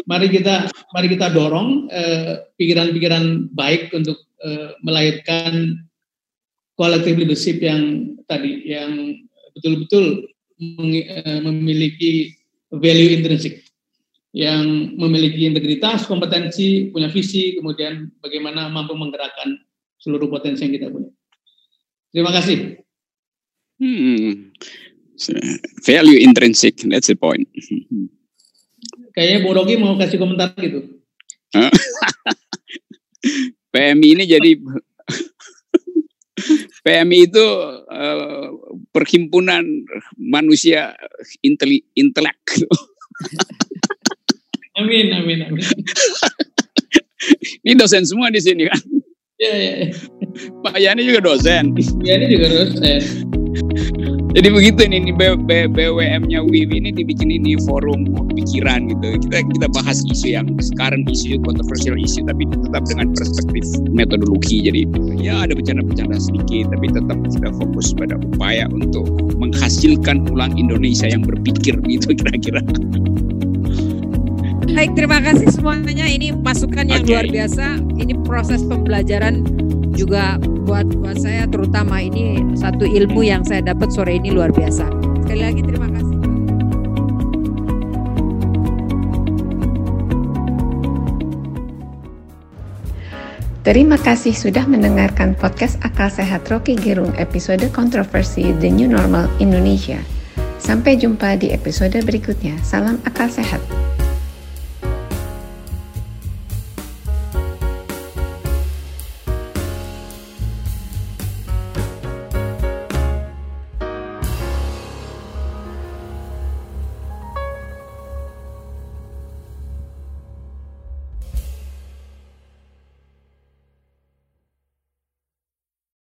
Mari kita mari kita dorong eh, pikiran-pikiran uh, baik untuk uh, melahirkan collective leadership yang tadi yang betul-betul uh, memiliki value intrinsik yang memiliki integritas, kompetensi, punya visi, kemudian bagaimana mampu menggerakkan seluruh potensi yang kita punya. Terima kasih. Hmm. Value intrinsic, that's the point. Kayaknya Bu Rogi mau kasih komentar gitu. PMI ini jadi PMI itu uh, perhimpunan manusia intelek. amin, amin, amin. Ini dosen semua di sini kan. Iya, iya. Ya. Pak Yani juga dosen. Yani juga dosen. Jadi begitu ini, ini BWM-nya WIWI ini dibikin ini forum pikiran gitu. Kita kita bahas isu yang sekarang isu kontroversial isu tapi tetap dengan perspektif metodologi. Jadi ya ada bercanda-bercanda sedikit tapi tetap kita fokus pada upaya untuk menghasilkan ulang Indonesia yang berpikir gitu kira-kira. Baik, terima kasih semuanya. Ini masukan yang okay. luar biasa. Ini proses pembelajaran juga buat buat saya terutama ini satu ilmu yang saya dapat sore ini luar biasa. Sekali lagi terima kasih. Terima kasih sudah mendengarkan podcast Akal Sehat Rocky Gerung episode kontroversi The New Normal Indonesia. Sampai jumpa di episode berikutnya. Salam akal sehat.